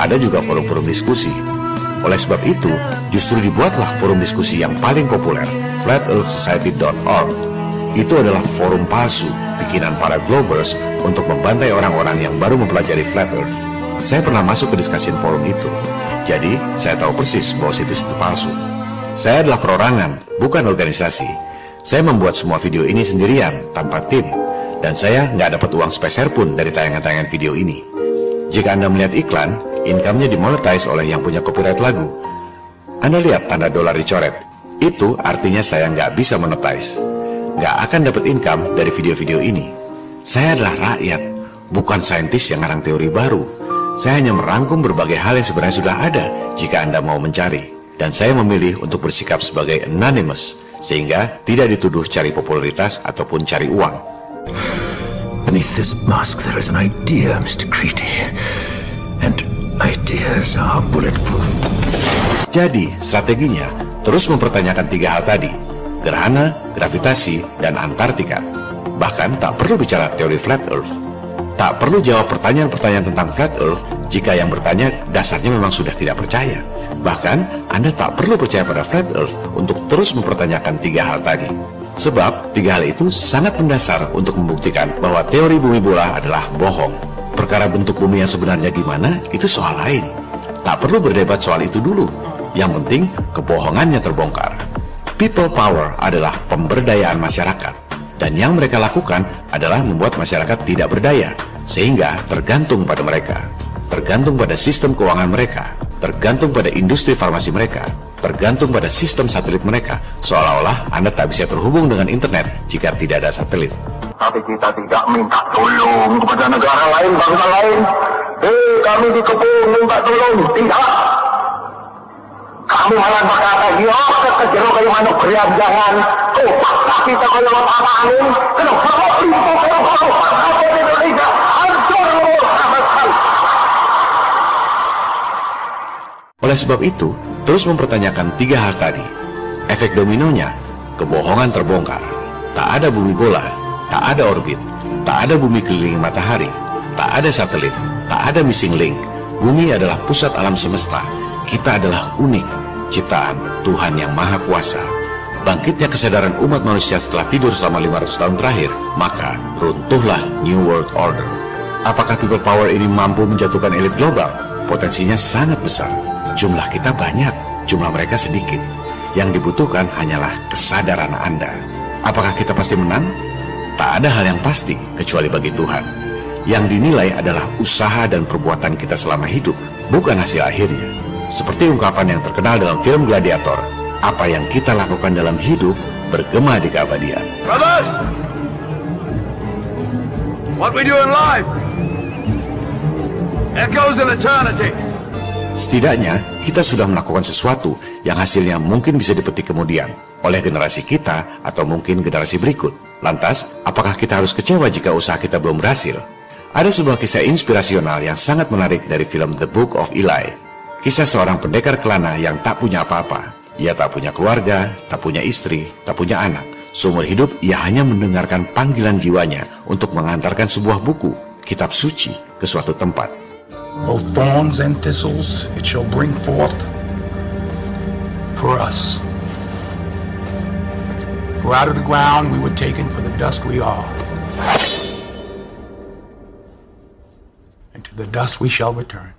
Ada juga forum-forum diskusi. Oleh sebab itu, justru dibuatlah forum diskusi yang paling populer, flatearthsociety.org. Itu adalah forum palsu, bikinan para Globers untuk membantai orang-orang yang baru mempelajari Flat Earth. Saya pernah masuk ke diskusi forum itu, jadi saya tahu persis bahwa situs itu palsu. Saya adalah perorangan, bukan organisasi. Saya membuat semua video ini sendirian, tanpa tim. Dan saya nggak dapat uang sepeser pun dari tayangan-tayangan video ini. Jika Anda melihat iklan, income-nya dimonetize oleh yang punya copyright lagu. Anda lihat tanda dolar dicoret. Itu artinya saya nggak bisa monetize. Nggak akan dapat income dari video-video ini. Saya adalah rakyat, bukan saintis yang ngarang teori baru. Saya hanya merangkum berbagai hal yang sebenarnya sudah ada jika Anda mau mencari. Dan saya memilih untuk bersikap sebagai anonymous, sehingga tidak dituduh cari popularitas ataupun cari uang. Beneath this mask there is an idea, Mr. Creedy. And ideas are bulletproof. Jadi, strateginya terus mempertanyakan tiga hal tadi. Gerhana, gravitasi, dan Antartika. Bahkan tak perlu bicara teori flat earth. Tak perlu jawab pertanyaan-pertanyaan tentang flat earth jika yang bertanya dasarnya memang sudah tidak percaya. Bahkan, Anda tak perlu percaya pada flat earth untuk terus mempertanyakan tiga hal tadi. Sebab, tiga hal itu sangat mendasar untuk membuktikan bahwa teori bumi bola adalah bohong. Perkara bentuk bumi yang sebenarnya gimana, itu soal lain. Tak perlu berdebat soal itu dulu. Yang penting, kebohongannya terbongkar. People power adalah pemberdayaan masyarakat dan yang mereka lakukan adalah membuat masyarakat tidak berdaya, sehingga tergantung pada mereka, tergantung pada sistem keuangan mereka, tergantung pada industri farmasi mereka, tergantung pada sistem satelit mereka, seolah-olah Anda tak bisa terhubung dengan internet jika tidak ada satelit. Tapi kita tidak minta tolong kepada negara lain, bangsa lain. Eh, kami dikepung minta tolong. Tidak. Kami malah berkata, yo, kejero kayak mana jangan. Oleh sebab itu, terus mempertanyakan tiga hal tadi. Efek dominonya, kebohongan terbongkar. Tak ada bumi bola, tak ada orbit, tak ada bumi keliling matahari, tak ada satelit, tak ada missing link. Bumi adalah pusat alam semesta. Kita adalah unik, ciptaan Tuhan yang Maha Kuasa. Bangkitnya kesadaran umat manusia setelah tidur selama 500 tahun terakhir, maka runtuhlah New World Order. Apakah people power ini mampu menjatuhkan elit global? Potensinya sangat besar. Jumlah kita banyak, jumlah mereka sedikit. Yang dibutuhkan hanyalah kesadaran Anda. Apakah kita pasti menang? Tak ada hal yang pasti kecuali bagi Tuhan. Yang dinilai adalah usaha dan perbuatan kita selama hidup, bukan hasil akhirnya. Seperti ungkapan yang terkenal dalam film Gladiator, apa yang kita lakukan dalam hidup bergema di keabadian. Brothers, what we do in life echoes in eternity. Setidaknya, kita sudah melakukan sesuatu yang hasilnya mungkin bisa dipetik kemudian oleh generasi kita atau mungkin generasi berikut. Lantas, apakah kita harus kecewa jika usaha kita belum berhasil? Ada sebuah kisah inspirasional yang sangat menarik dari film The Book of Eli Kisah seorang pendekar kelana yang tak punya apa-apa. Ia tak punya keluarga, tak punya istri, tak punya anak. Seumur hidup ia hanya mendengarkan panggilan jiwanya untuk mengantarkan sebuah buku, kitab suci, ke suatu tempat. The dust we shall return.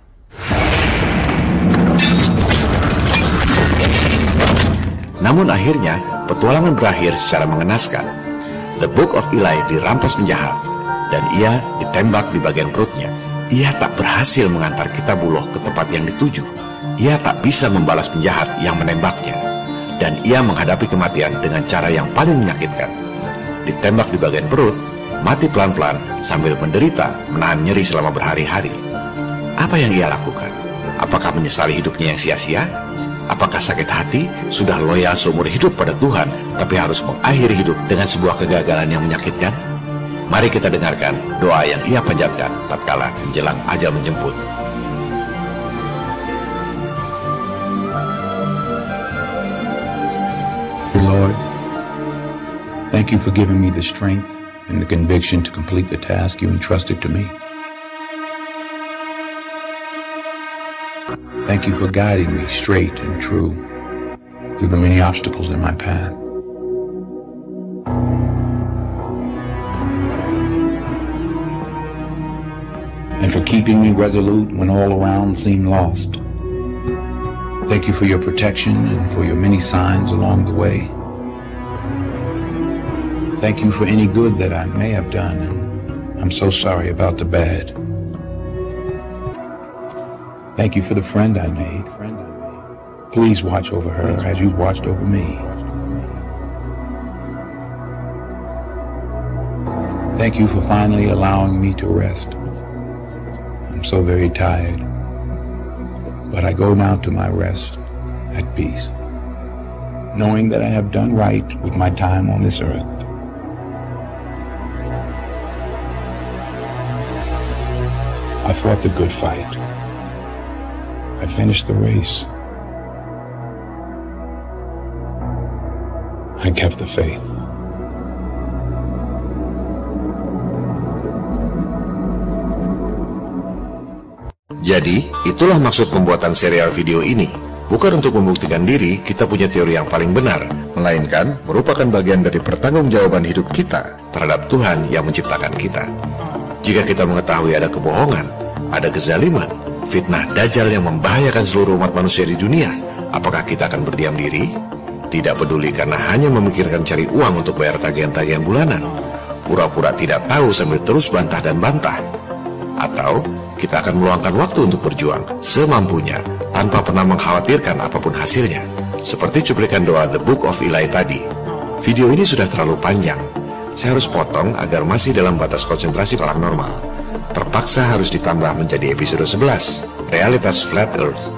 Namun akhirnya petualangan berakhir secara mengenaskan. The Book of Eli dirampas penjahat dan ia ditembak di bagian perutnya. Ia tak berhasil mengantar kita buloh ke tempat yang dituju. Ia tak bisa membalas penjahat yang menembaknya. Dan ia menghadapi kematian dengan cara yang paling menyakitkan. Ditembak di bagian perut, mati pelan-pelan sambil menderita menahan nyeri selama berhari-hari. Apa yang ia lakukan? Apakah menyesali hidupnya yang sia-sia? Apakah sakit hati sudah loyal seumur hidup pada Tuhan, tapi harus mengakhiri hidup dengan sebuah kegagalan yang menyakitkan? Mari kita dengarkan doa yang ia panjatkan tatkala menjelang ajal menjemput. Lord, thank you for giving me the strength and the conviction to complete the task you entrusted to me. Thank you for guiding me straight and true through the many obstacles in my path. And for keeping me resolute when all around seemed lost. Thank you for your protection and for your many signs along the way. Thank you for any good that I may have done. I'm so sorry about the bad. Thank you for the friend I made. Please watch over her as you've watched over me. Thank you for finally allowing me to rest. I'm so very tired. But I go now to my rest at peace, knowing that I have done right with my time on this earth. I fought the good fight. I finished the race. I kept the faith. Jadi, itulah maksud pembuatan serial video ini. Bukan untuk membuktikan diri kita punya teori yang paling benar, melainkan merupakan bagian dari pertanggungjawaban hidup kita terhadap Tuhan yang menciptakan kita. Jika kita mengetahui ada kebohongan, ada kezaliman, fitnah dajjal yang membahayakan seluruh umat manusia di dunia, apakah kita akan berdiam diri? Tidak peduli karena hanya memikirkan cari uang untuk bayar tagihan-tagihan bulanan. Pura-pura tidak tahu sambil terus bantah dan bantah. Atau kita akan meluangkan waktu untuk berjuang semampunya tanpa pernah mengkhawatirkan apa pun hasilnya. Seperti cuplikan doa The Book of Eli tadi. Video ini sudah terlalu panjang. Saya harus potong agar masih dalam batas konsentrasi orang normal. Terpaksa harus ditambah menjadi episode 11, Realitas Flat Earth.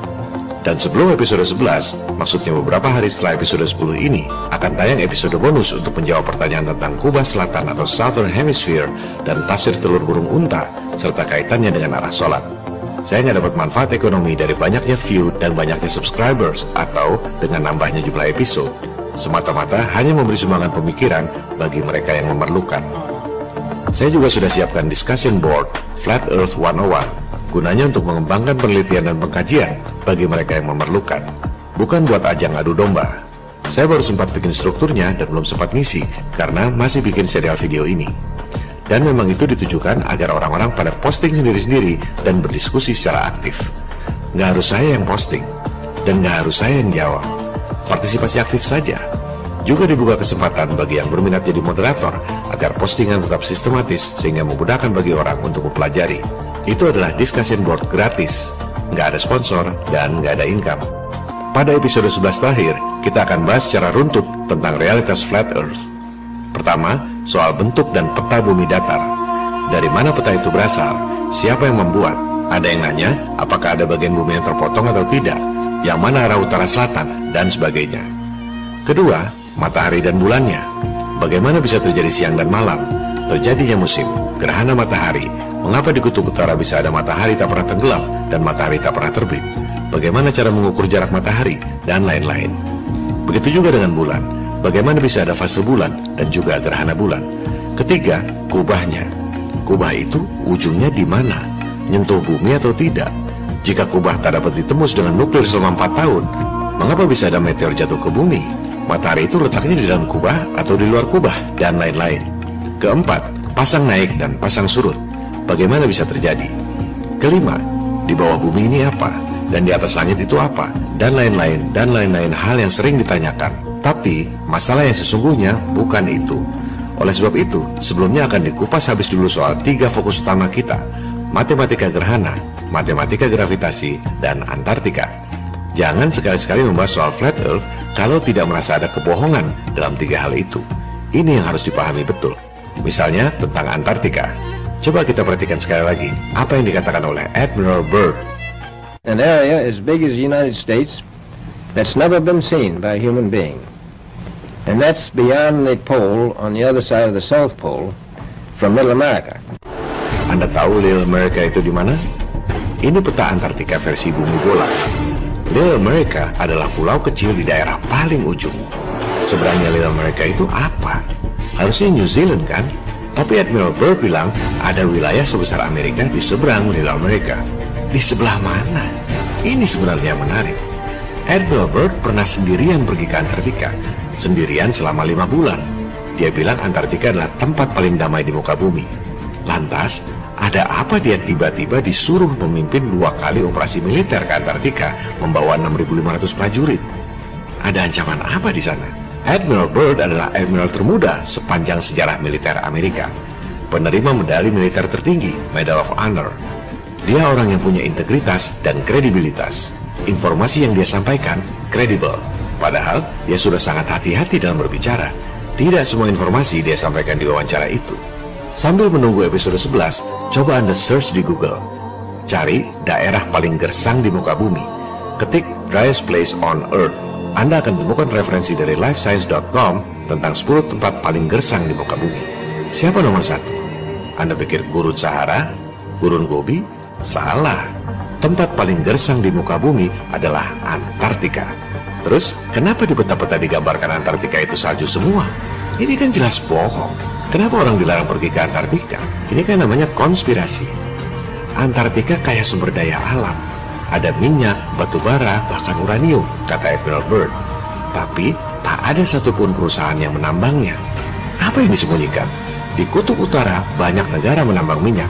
Dan sebelum episode 11, maksudnya beberapa hari setelah episode 10 ini, akan tayang episode bonus untuk menjawab pertanyaan tentang Kuba Selatan atau Southern Hemisphere dan tafsir telur burung unta, serta kaitannya dengan arah sholat. Saya nggak dapat manfaat ekonomi dari banyaknya view dan banyaknya subscribers atau dengan nambahnya jumlah episode. Semata-mata hanya memberi sumbangan pemikiran bagi mereka yang memerlukan. Saya juga sudah siapkan discussion board Flat Earth 101 gunanya untuk mengembangkan penelitian dan pengkajian bagi mereka yang memerlukan, bukan buat ajang adu domba. Saya baru sempat bikin strukturnya dan belum sempat ngisi karena masih bikin serial video ini. Dan memang itu ditujukan agar orang-orang pada posting sendiri-sendiri dan berdiskusi secara aktif. Nggak harus saya yang posting, dan nggak harus saya yang jawab. Partisipasi aktif saja. Juga dibuka kesempatan bagi yang berminat jadi moderator agar postingan tetap sistematis sehingga memudahkan bagi orang untuk mempelajari. Itu adalah discussion board gratis, nggak ada sponsor dan nggak ada income. Pada episode 11 terakhir, kita akan bahas secara runtut tentang realitas flat earth. Pertama, soal bentuk dan peta bumi datar. Dari mana peta itu berasal? Siapa yang membuat? Ada yang nanya, apakah ada bagian bumi yang terpotong atau tidak? Yang mana arah utara selatan? Dan sebagainya. Kedua, matahari dan bulannya. Bagaimana bisa terjadi siang dan malam? Terjadinya musim, gerhana matahari, Mengapa di kutub utara bisa ada matahari tak pernah tenggelam dan matahari tak pernah terbit? Bagaimana cara mengukur jarak matahari dan lain-lain? Begitu juga dengan bulan. Bagaimana bisa ada fase bulan dan juga gerhana bulan? Ketiga, kubahnya. Kubah itu ujungnya di mana? Nyentuh bumi atau tidak? Jika kubah tak dapat ditembus dengan nuklir selama 4 tahun, mengapa bisa ada meteor jatuh ke bumi? Matahari itu letaknya di dalam kubah atau di luar kubah dan lain-lain. Keempat, pasang naik dan pasang surut. Bagaimana bisa terjadi? Kelima, di bawah bumi ini apa? Dan di atas langit itu apa? Dan lain-lain, dan lain-lain hal yang sering ditanyakan. Tapi, masalah yang sesungguhnya bukan itu. Oleh sebab itu, sebelumnya akan dikupas habis dulu soal tiga fokus utama kita. Matematika gerhana, matematika gravitasi, dan Antartika. Jangan sekali-sekali membahas soal flat earth kalau tidak merasa ada kebohongan dalam tiga hal itu. Ini yang harus dipahami betul. Misalnya tentang Antartika. Coba kita perhatikan sekali lagi apa yang dikatakan oleh Admiral Byrd. An area as big as the United States that's never been seen by a human being. And that's beyond the pole on the other side of the South Pole from Middle America. Anda tahu Little America itu di mana? Ini peta Antartika versi bumi bola. Little America adalah pulau kecil di daerah paling ujung. Sebenarnya Little America itu apa? Harusnya New Zealand kan? Tapi Admiral Byrd bilang ada wilayah sebesar Amerika di seberang Little Amerika. Di sebelah mana? Ini sebenarnya menarik. Admiral Byrd pernah sendirian pergi ke Antartika. Sendirian selama lima bulan. Dia bilang Antartika adalah tempat paling damai di muka bumi. Lantas, ada apa dia tiba-tiba disuruh memimpin dua kali operasi militer ke Antartika membawa 6.500 prajurit? Ada ancaman apa di sana? Admiral Byrd adalah admiral termuda sepanjang sejarah militer Amerika. Penerima medali militer tertinggi, Medal of Honor. Dia orang yang punya integritas dan kredibilitas. Informasi yang dia sampaikan kredibel. Padahal dia sudah sangat hati-hati dalam berbicara. Tidak semua informasi dia sampaikan di wawancara itu. Sambil menunggu episode 11, coba Anda search di Google. Cari daerah paling gersang di muka bumi. Ketik driest place on earth anda akan temukan referensi dari lifescience.com tentang 10 tempat paling gersang di muka bumi. Siapa nomor satu? Anda pikir gurun Sahara? Gurun Gobi? Salah. Tempat paling gersang di muka bumi adalah Antartika. Terus, kenapa di peta-peta digambarkan Antartika itu salju semua? Ini kan jelas bohong. Kenapa orang dilarang pergi ke Antartika? Ini kan namanya konspirasi. Antartika kaya sumber daya alam. Ada minyak, batu bara, bahkan uranium, kata Admiral Byrd. Tapi tak ada satupun perusahaan yang menambangnya. Apa yang disembunyikan? Di kutub utara banyak negara menambang minyak.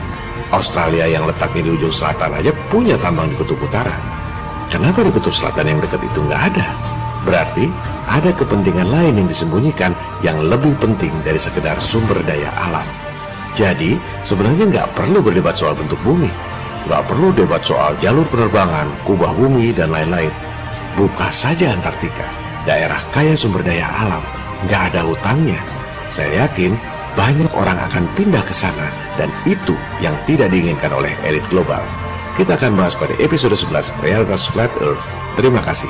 Australia yang letaknya di ujung selatan aja punya tambang di kutub utara. Kenapa di kutub selatan yang dekat itu nggak ada? Berarti ada kepentingan lain yang disembunyikan yang lebih penting dari sekedar sumber daya alam. Jadi sebenarnya nggak perlu berdebat soal bentuk bumi, nggak perlu debat soal jalur penerbangan, kubah bumi dan lain-lain. Buka saja Antartika, daerah kaya sumber daya alam, nggak ada hutangnya. Saya yakin banyak orang akan pindah ke sana dan itu yang tidak diinginkan oleh elit global. Kita akan bahas pada episode 11 Realitas Flat Earth. Terima kasih.